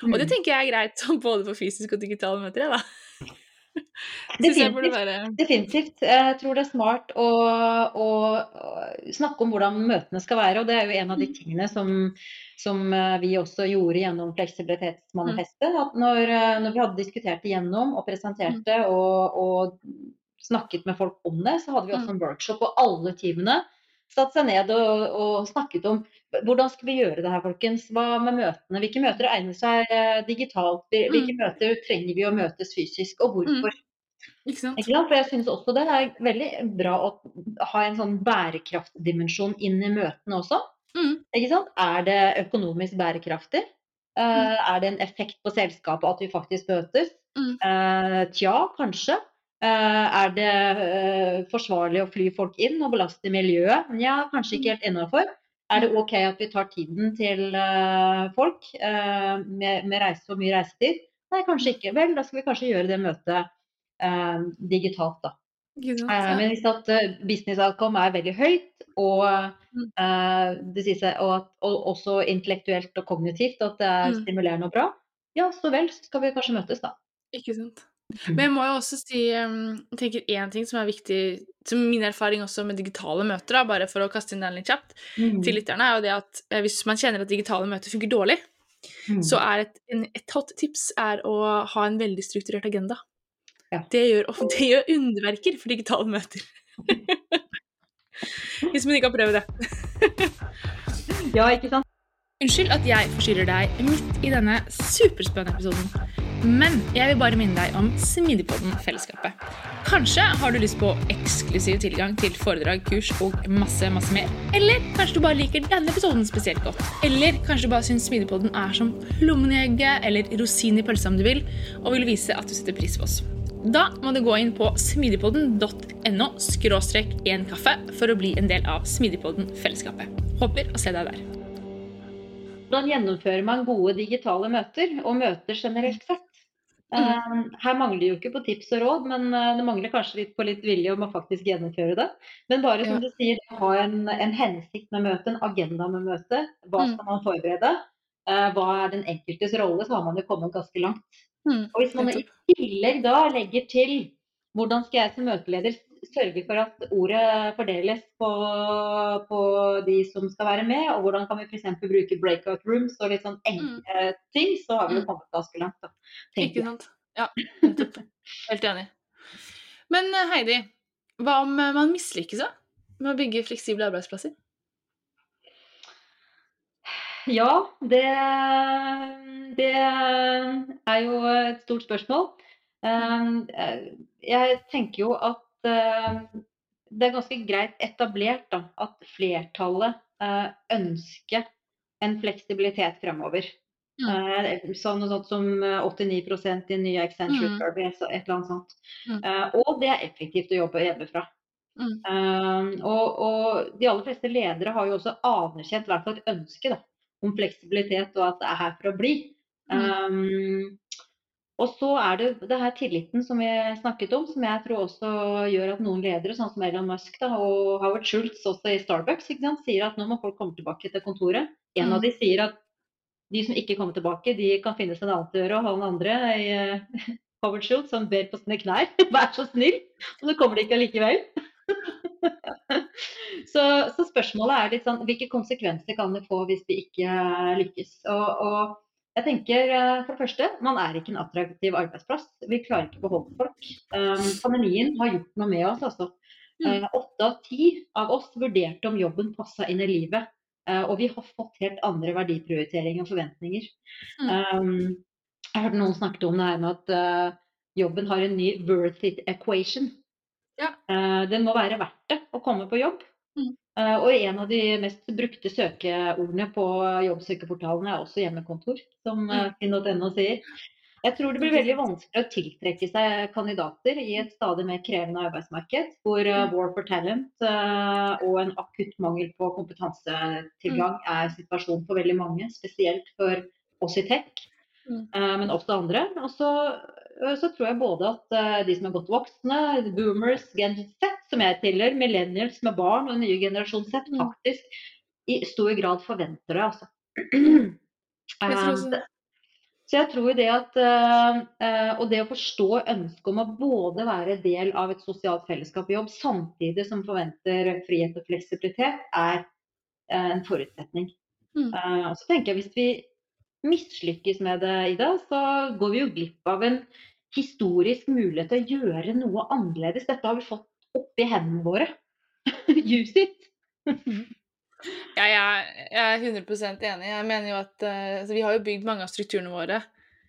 Og det Mm. tenker jeg er greit både for fysiske og digitale møter, jeg, da. Definitivt. jeg Definitivt. Jeg tror det er smart å, å, å snakke om hvordan møtene skal være. Og det er jo en av de tingene som, som eh, vi også gjorde gjennom fleksibilitetsmanifestet. At når, eh, når vi hadde diskutert det gjennom og presentert det og, og snakket med folk om det, så hadde vi også en workshop, på alle teamene satte seg ned og, og snakket om hvordan skal vi gjøre det her, folkens. Hva med møtene? Hvilke møter egner seg eh, digitalt? Hvilke møter trenger vi å møtes fysisk, og hvorfor? Ikke sant? Ikke sant? For jeg syns også det er veldig bra å ha en sånn bærekraftdimensjon inn i møtene også. Mm. Ikke sant? Er det økonomisk bærekraftig? Uh, er det en effekt på selskapet at vi faktisk møtes? Mm. Eh, tja, kanskje. Eh, er det eh, forsvarlig å fly folk inn og belaste miljøet? Ja, kanskje ikke helt innafor. Er det OK at vi tar tiden til eh, folk med, med reise for mye reisetid? Nei, kanskje ikke. Vel, da skal vi kanskje gjøre det møtet eh, digitalt, da. Eh, Men hvis at business outcome er veldig høyt, og, Mm. eh, seg, og, at, og også intellektuelt og kognitivt at det er Mm. stimulerende og bra, ja, så vel, så skal vi kanskje møtes, da. Ikke sant. Men jeg må jo også si um, jeg tenker én ting som er viktig, som min erfaring også med digitale møter, da, bare for å kaste inn den litt kjapt, Mm. til lytterne, er jo det at eh, hvis man kjenner at digitale møter funker dårlig, Mm. så er et, et hot tips er å ha en veldig strukturert agenda. Ja. Det, gjør, det gjør underverker for digitale møter. Hvis man ikke har prøvd det. Ja, ikke sant? Unnskyld at jeg forstyrrer deg midt i denne superspennende episoden. Men jeg vil bare minne deg om Smidigpodden-fellesskapet. Kanskje har du lyst på eksklusiv tilgang til foredrag, kurs og masse, masse mer. Eller kanskje du bare liker denne episoden spesielt godt. Eller kanskje du bare syns Smidigpodden er som plommen eller rosin i pølsa om du vil, og vil vise at du setter pris på oss. Da må du gå inn på smidigpodden.no skråstrek en kaffe for å bli en del av Smidigpodden-fellesskapet. Håper å se deg der. Hvordan gjennomfører man gode digitale møter, og møter generelt sett? Eh, her mangler det jo ikke på tips og råd, men eh, det mangler kanskje litt på litt vilje om å faktisk gjennomføre det. Men bare som Ja. du sier, ha en, en hensikt med møtet, en agenda med møtet. Hva Mm. skal man forberede? Eh, hva er den enkeltes rolle? Så har man jo kommet ganske langt. Mm, Og hvis man i tillegg da legger til hvordan skal jeg som møteleder sørge for at ordet fordeles på, på de som skal være med, og hvordan kan vi f.eks. bruke breakout rooms og litt sånn enkle ting, så har vi jo Mm. kommet ganske langt. Da, Ikke sant. Ja. Helt enig. Men eh, Heidi, hva om eh, man mislykkes? Med å bygge fleksible arbeidsplasser? Ja, det, det er jo et stort spørsmål. Eh, jeg tenker jo at det er ganske greit etablert da, at flertallet eh, ønsker en fleksibilitet fremover. Mm. Sånn noe sånt som 89% i nye Accenture mm. Et eller annet sånt. Mm. Og det er effektivt å jobbe hjemmefra. Mm. Uh, og, og, de aller fleste ledere har jo også anerkjent hvert fall et ønske da, om fleksibilitet, og at det er her for å bli. Um, og så er det det her tilliten som vi snakket om, som jeg tror også gjør at noen ledere, sånn som Elon Musk da, og Howard Schultz også i Starbucks, sier at nå må folk komme tilbake til kontoret. En av mm. de sier at de som ikke kommer tilbake, de kan finne seg en annen gjøre. Og han andre, i, Howard Schultz, som ber på sine knær, vær så snill. Og så kommer de ikke allikevel. så, så, spørsmålet er litt sånn hvilke konsekvenser kan det få hvis vi ikke lykkes? Og, og, jeg tenker eh, for det første, man er ikke en attraktiv arbeidsplass. Vi klarer ikke å beholde folk. Um, pandemien har gjort noe med oss, altså. Mm. Eh, åtte av ti av oss vurderte om jobben passa inn i livet. Uh, og vi har fått helt andre verdiprioriteringer og forventninger. Um, jeg hørte noen snakket om det her med at uh, jobben har en ny worth it equation. Ja. Uh, det må være verdt det å komme på jobb. Mm. Uh, og en av de mest brukte søkeordene på jobbsøkerportalene er også hjemmekontor, som uh, finn.no sier. Jeg tror det blir veldig vanskelig å tiltrekke seg kandidater i et stadig mer krevende arbeidsmarked, hvor uh, war for talent og en akutt mangel på kompetansetilgang mm. er situasjonen for veldig mange, spesielt for oss i tech, mm. men også andre. Og så Eh, så tror jeg både at eh, de som er godt voksne, boomers, Gen Z, som jeg tilhører, millennials med barn og nye generasjon Z, mm. faktisk i stor grad forventer det. altså. Så jeg tror det at eh, Og det å forstå ønsket om å både være del av et sosialt fellesskap i jobb, samtidig som forventer frihet og fleksibilitet, er en forutsetning. Mm. Så tenker jeg hvis vi mislykkes med det, Ida, så går vi jo glipp av en historisk mulighet til å gjøre noe annerledes. Dette har vi fått oppi hendene våre. Use it! ja, jeg, er 100% enig. Jeg mener jo at uh, altså, Vi har jo bygd mange av strukturene våre.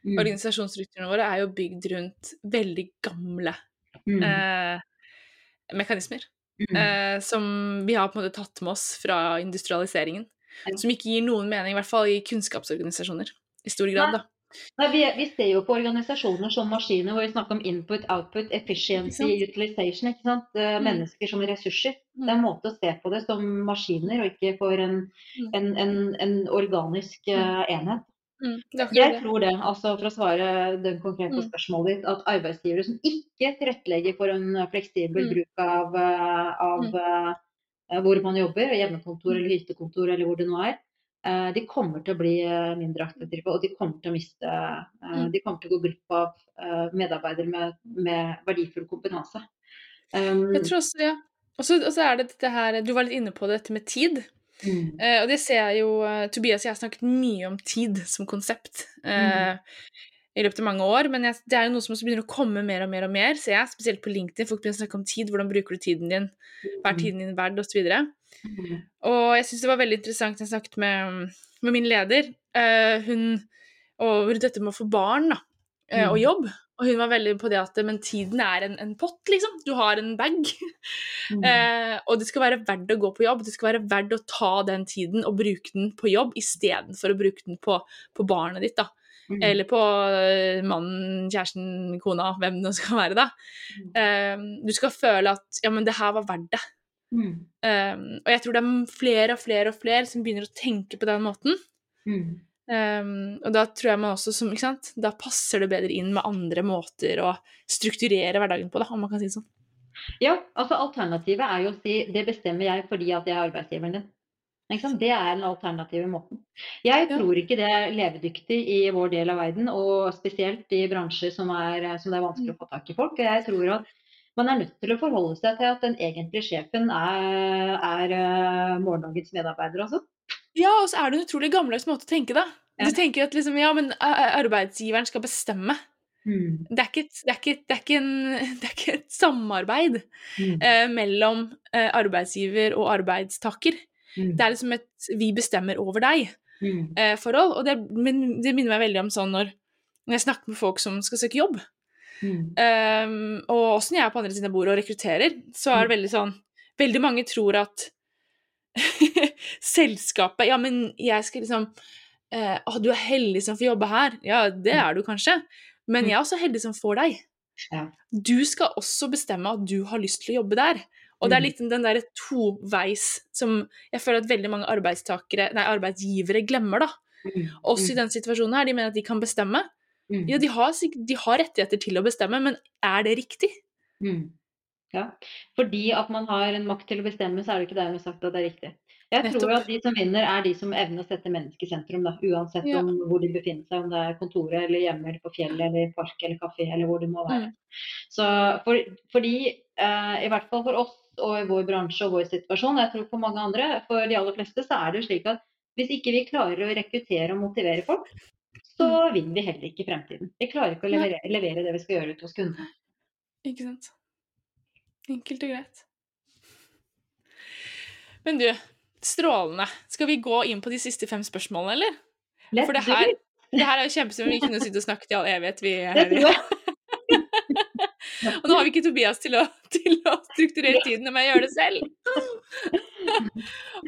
Mm. Organisasjonsstrukturene våre er jo bygd rundt veldig gamle mm. eh, mekanismer. Mm. Eh, som vi har på en måte tatt med oss fra industrialiseringen. Som ikke gir noen mening, i hvert fall i kunnskapsorganisasjoner. I stor grad, da. Nei, vi, vi, ser jo på organisasjoner som maskiner hvor vi snakker om input, output, efficiency, utilization. ikke sant? Mm. Mennesker som ressurser. Mm. Det er en måte å se på det som maskiner, og ikke for en, mm. en, en, en organisk uh, enhet. Mm, jeg tror det, altså for å svare den konkrete mm. spørsmålet ditt, at arbeidsgivere som ikke tilrettelegger for en fleksibel mm. bruk av, eh, av hvor man jobber, hjemmekontor eller hyttekontor eller hvor det nå er, Eh, de kommer til å bli eh, mindre aktive, og de kommer til å miste eh, mm. De kommer til å gå glipp av medarbeidere med, med verdifull kompetanse. Um, jeg tror også, ja. Og så er det dette her Du var litt inne på dette med tid. Mm. Uh, og det ser jeg jo Tobias og jeg har snakket mye om tid som konsept uh, mm. I løpet av mange år, men jeg, det er jo noe som også begynner å komme mer og mer og mer, ser jeg, spesielt på LinkedIn. Folk begynner å snakke om tid, hvordan bruker du tiden din, hva er mm. tiden din verd, osv. Og, Og jeg syns det var veldig interessant jeg snakket med, med min leder, uh, hun og rundt dette med å få barn da, uh, og mm. jobb. Og hun var veldig på det at men tiden er en, en pott, liksom. Du har en bag. Mm. eh, og det skal være verdt å gå på jobb. Det skal være verdt å ta den tiden og bruke den på jobb istedenfor å bruke den på, på barnet ditt. da. Mm. Eller på mannen, kjæresten, kona, hvem det skal være, da. Mm. du skal føle at ja, men det her var verdt det. Mm. Um, og jeg tror det er flere og flere og flere som begynner å tenke på den måten. Mm. Um, og da tror jeg man også som, ikke sant, da passer det bedre inn med andre måter å strukturere hverdagen på, da, om man kan si det sånn. Ja, altså alternativet er jo å si det bestemmer jeg fordi at jeg er arbeidsgiveren din. Det er den alternative måten. Jeg tror ikke det er levedyktig i vår del av verden, og spesielt i bransjer som, er, som det er vanskelig å få tak i folk. Jeg tror at man er nødt til å forholde seg til at den egentlige sjefen er, er uh, morgendagens medarbeider, altså. Ja, og så er det en utrolig gammeldags måte å tenke, da. Du tenker at liksom, ja, men arbeidsgiveren skal bestemme. Mm. Det, er et, det, er ikke, det, er ikke en, det, er ikke et, samarbeid mm. eh, mellom eh, arbeidsgiver og arbeidstaker. Mm. Det er liksom et 'vi bestemmer over deg'. Mm. eh. Og det, det minner meg veldig om sånn når, når jeg snakker med folk som skal søke jobb. Mm. Um, og når jeg er på andre siden av bordet og rekrutterer, så er det veldig sånn Veldig mange tror at selskapet Ja, men jeg skal liksom eh, Å, du er heldig som får jobbe her. Ja, det er du kanskje. Men jeg er også heldig som får deg. Ja. Du skal også bestemme at du har lyst til å jobbe der. Og det er Mm. litt den derre toveis som jeg føler at veldig mange nei, arbeidsgivere glemmer, da. Mm. Også i den situasjonen her. De mener at de kan bestemme. Mm. Ja, de har, de har rettigheter til å bestemme, men er det riktig? Mm. Ja. Fordi at man har en makt til å bestemme, så er det ikke dermed sagt at det er riktig. Jeg tror at de som vinner, er de som evner å sette mennesket i sentrum, da. Uansett Ja. om hvor de befinner seg, om det er kontoret eller hjemme eller på fjellet eller park eller kafé eller hvor det må være. Mm. Så for, fordi, eh, i hvert fall for oss og i vår bransje og vår situasjon, jeg tror for mange andre, for de aller fleste, så er det jo slik at hvis ikke vi klarer å rekruttere og motivere folk, så vinner vi heller ikke i fremtiden. Vi klarer ikke å levere, levere det vi skal gjøre ut hos kundene. Ikke sant. Enkelt og greit. Men du, strålende. Skal vi gå inn på de siste fem spørsmålene, eller? Let's For det her, det her er jo kjempespennende. Vi kunne sittet og snakket i all evighet, vi. Og nå har vi ikke Tobias til å, til å strukturere tiden, men jeg gjør det selv.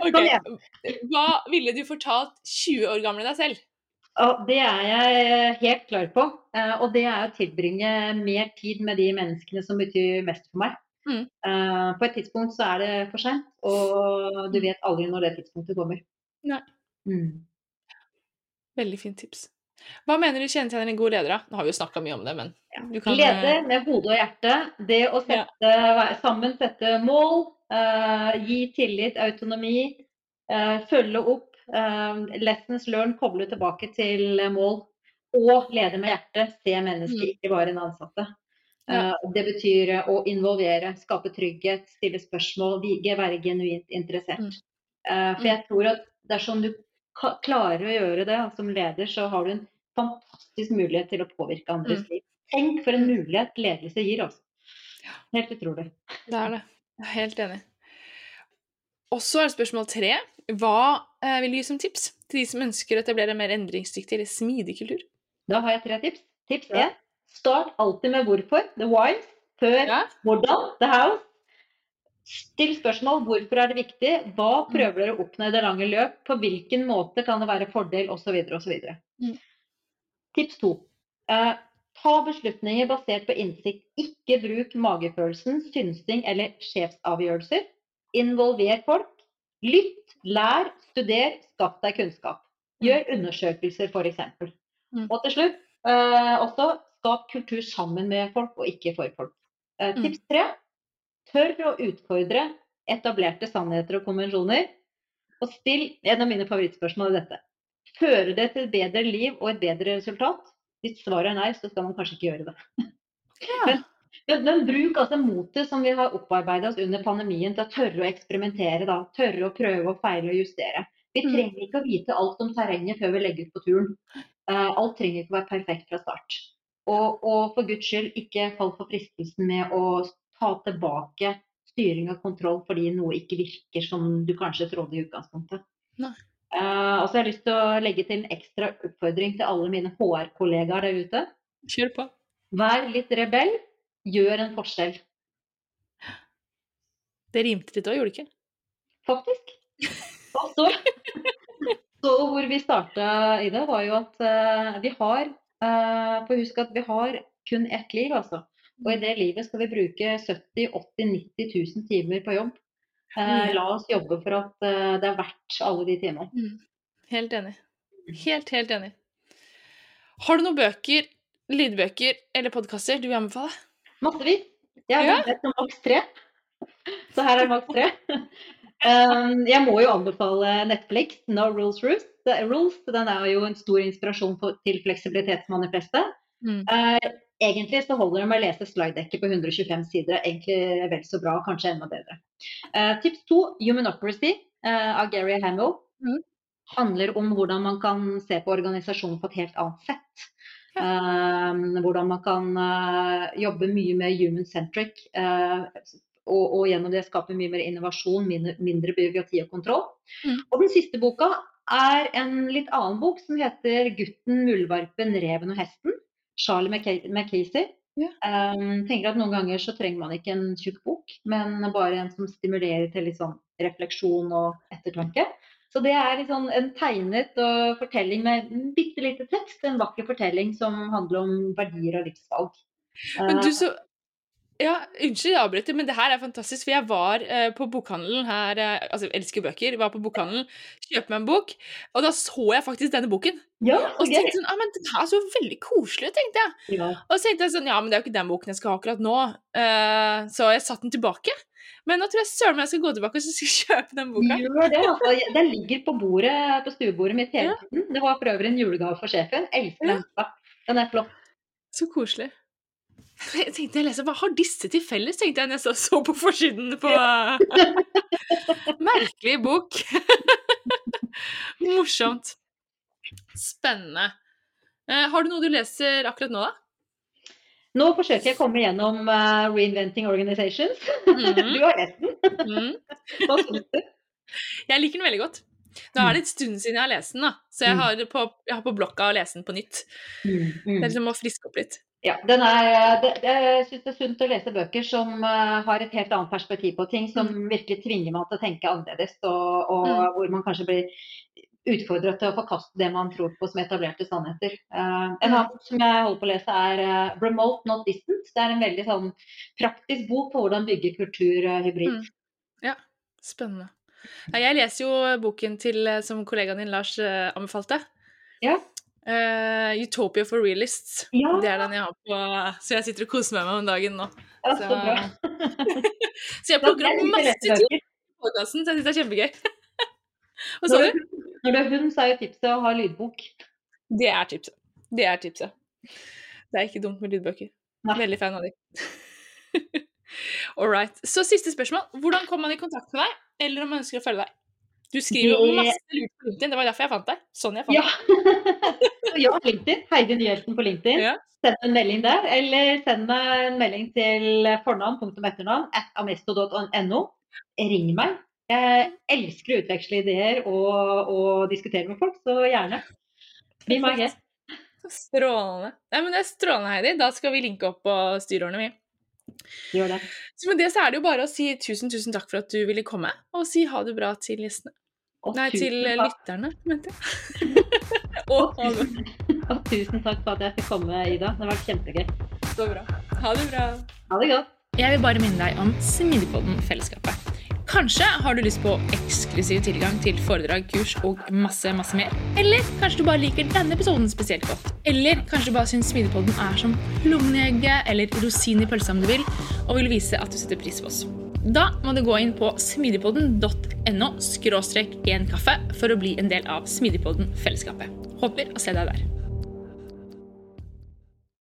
Ok, Hva ville du fortalt 20 år gamle deg selv? Og det er jeg helt klar på. eh, Og det er å tilbringe mer tid med de menneskene som betyr mest for meg. Mm. Uh, På et tidspunkt så er det for seint, og du vet aldri når det tidspunktet kommer. Nei. Mm. Veldig fint tips. Hva mener du kjennetegner en god leder, da? Nå har vi jo snakka mye om det, men du kan eh, Leder med hode og hjerte. Det å sette, sammen sette mål, uh, gi tillit, autonomi, uh, følge opp, Uh, lessons learned, koble tilbake til mål. Og lede med hjertet, se mennesket, Mm. ikke bare en ansatte. Ja. Eh, det betyr eh, å involvere, skape trygghet, stille spørsmål, være genuint interessert. Mm. Eh, for jeg tror at dersom du klarer å gjøre det som leder, så har du en fantastisk mulighet til å påvirke andres Mm. liv. Tenk for en mulighet ledelse gir, altså. Helt utrolig. Det er det. Jeg er helt enig. Og så er det spørsmål tre. Hva vil du gi som tips til de som ønsker å etablere en mer endringsdyktig eller smidig kultur? Da har jeg tre tips. Tips Ja. 1. Start alltid med hvorfor, the why, før Ja. hvordan, the how. Still spørsmål hvorfor er det viktig, hva Mm. prøver dere å oppnå i det lange løp, på hvilken måte kan det være fordel, osv. osv. Mm. Tips to. Eh, ta beslutninger basert på innsikt. Ikke bruk magefølelsen, synsing eller sjefsavgjørelser. Involver folk. Lytt, lær, studer, skaff deg kunnskap. Gjør undersøkelser, f.eks. Mm. Og til slutt eh, også skap kultur sammen med folk, og ikke for folk. Eh, Mm. tips tre. Tør å utfordre etablerte sannheter og konvensjoner. Og still en av mine favorittspørsmål er dette. Fører det til et bedre liv og et bedre resultat? Hvis svaret er nei, så skal man kanskje ikke gjøre det. Ja. Men, men bruk altså motet som vi har opparbeidet oss under pandemien til å tørre å eksperimentere. Da. Tørre å prøve og feile og justere. Vi Mm. trenger ikke å vite alt om terrenget før vi legger ut på turen. Uh, alt trenger ikke å være perfekt fra start. Og, og for guds skyld, ikke fall for fristelsen med å ta tilbake styring og kontroll fordi noe ikke virker som du kanskje trodde i utgangspunktet. Nei. Eh, og så har jeg lyst til å legge til en ekstra oppfordring til alle mine HR-kollegaer der ute. Kjør på. Vær litt rebell, gjør en forskjell. Det rimte litt òg, gjorde det ikke? Faktisk. Og så, så hvor vi starta i det, var jo at uh, vi har uh, For husk at vi har kun ett liv, altså. Og i det livet skal vi bruke 70 80 90 000 timer på jobb. Eh, la oss jobbe for at eh, det er verdt alle de timene. Helt enig. Helt, helt enig. Har du noen bøker, lydbøker eller podkaster du vil anbefale? Massevis. Jeg har Ja. bedt om maks tre. Så her er maks tre. Um, jeg må jo anbefale Netflix, No Rules Rules. The Rules den er jo en stor inspirasjon på, til fleksibilitetsmanifestet. Mm. Uh, egentlig så holder det med å lese slidedekket på 125 sider. Egentlig vel så bra, kanskje enda bedre. Uh, tips to, Humanocracy uh, av Gary Hamill. Mm. Handler om hvordan man kan se på organisasjonen på et helt annet sett. Hvordan man kan jobbe mye mer human-centric. eh, og, og gjennom det skape mye mer innovasjon, mindre, mindre byråkrati og kontroll. Mm. Og den siste boka er en litt annen bok som heter 'Gutten, muldvarpen, reven og hesten'. Charlie McKeesey. Ja. Um, tenker at Noen ganger så trenger man ikke en tjukk bok, men bare en som stimulerer til litt sånn refleksjon og ettertanke. Så det er sånn en tegnet og fortelling med bitte lite tekst. En vakker fortelling som handler om verdier og livsvalg. Men du så Ja, unnskyld jeg avbryter, men det her er fantastisk. For jeg var eh, på bokhandelen her eh, Altså, jeg elsker bøker. Var på bokhandelen, kjøpte meg en bok, og da så jeg faktisk denne boken. ja, Og så tenkte jeg sånn, ah, men den her så veldig koselig ut, tenkte jeg. Ja. Og så tenkte jeg sånn, ja, men det er jo ikke den boken jeg skal ha akkurat nå. Eh, så jeg satte den tilbake. Men nå tror jeg søren meg jeg skal gå tilbake og så skal jeg kjøpe den boka. Gjør det, altså. Den ligger på bordet på stuebordet mitt hele tiden. Det var for øvrig en julegave for sjefen. Elsker den. Ja. Den er flott. Så koselig. Jeg tenkte jeg leser, Hva har disse til felles, tenkte jeg nesten så- på forsiden på Merkelig bok. Morsomt. Spennende. Eh, har du noe du leser akkurat nå, da? Nå forsøker jeg å komme gjennom uh, Reinventing Organizations. Mhm. Du har lest den. Mm. Hva syns du? Jeg liker den veldig godt. Nå er det en stund siden jeg har lest den, da. så jeg Mm. har, på, jeg har på blokka å lese den på nytt. Det er liksom å friske opp litt. Ja, den er, det, det, jeg syns det er sunt å lese bøker som uh, har et helt annet perspektiv på ting, som virkelig tvinger man til å tenke annerledes, og, og Mm. hvor man kanskje blir utfordret til å forkaste det man tror på som etablerte sannheter. Uh, en annen som jeg holder på å lese, er uh, 'Remote Not Distant'. Det er en veldig sånn praktisk bok på hvordan bygge kultur eh, hybrid. Mm. Spennende. Jeg leser jo boken til, eh, som kollegaen din Lars eh, anbefalte. Ja. Eh, 'Utopia for Realists'. Ja. Det er den jeg har på Så jeg sitter og koser meg med om dagen nå. Ja, Så, så bra. så jeg plukker opp masse ting i podkasten, så jeg syns det er kjempegøy. Hva sa du? du, når du er hund, så er jo tipset å ha lydbok. Det er tipset. Det er tipset. Det er ikke dumt med lydbøker. Nei. Veldig fan av de. All right. Så siste spørsmål. Hvordan kommer man i kontakt med deg, eller om man ønsker å følge deg? Du skriver jo Det- masse lurt på LinkedIn, det var derfor jeg fant deg. Sånn jeg fant Ja. deg. ja, LinkedIn. Heidi Nyhjelten på LinkedIn. Ja. Send en melding der, eller send meg en melding til fornavn, punktum etternavn, at amesto.no. Ring meg. Jeg elsker å utveksle ideer og, og diskutere med folk, så gjerne. Be my guest. Strålende. Nei, men det er strålende, Heidi. Da skal vi linke opp på styreårene, vi. Gjør det. Så med det så er det jo bare å si tusen, tusen takk for at du ville komme, og si ha det bra til gjestene. Og Nei, til eh, lytterne, mente jeg. og og tusen takk for at jeg fikk komme, Ida. Det har vært kjempegøy. så bra. Ha det bra. Ha det godt. Jeg vil bare minne deg om Smidipodden-fellesskapet. Kanskje har du lyst på eksklusiv tilgang til foredrag, kurs og masse, masse mer. Eller kanskje du bare liker denne episoden spesielt godt. Eller kanskje du bare syns Smidipodden er som plommeegget eller rosin i pølsa om du vil, og vil vise at du setter pris på oss. Da må du gå inn på smidigpodden.no skråstrek en kaffe for å bli en del av Smidigpodden-fellesskapet. Håper å se deg der.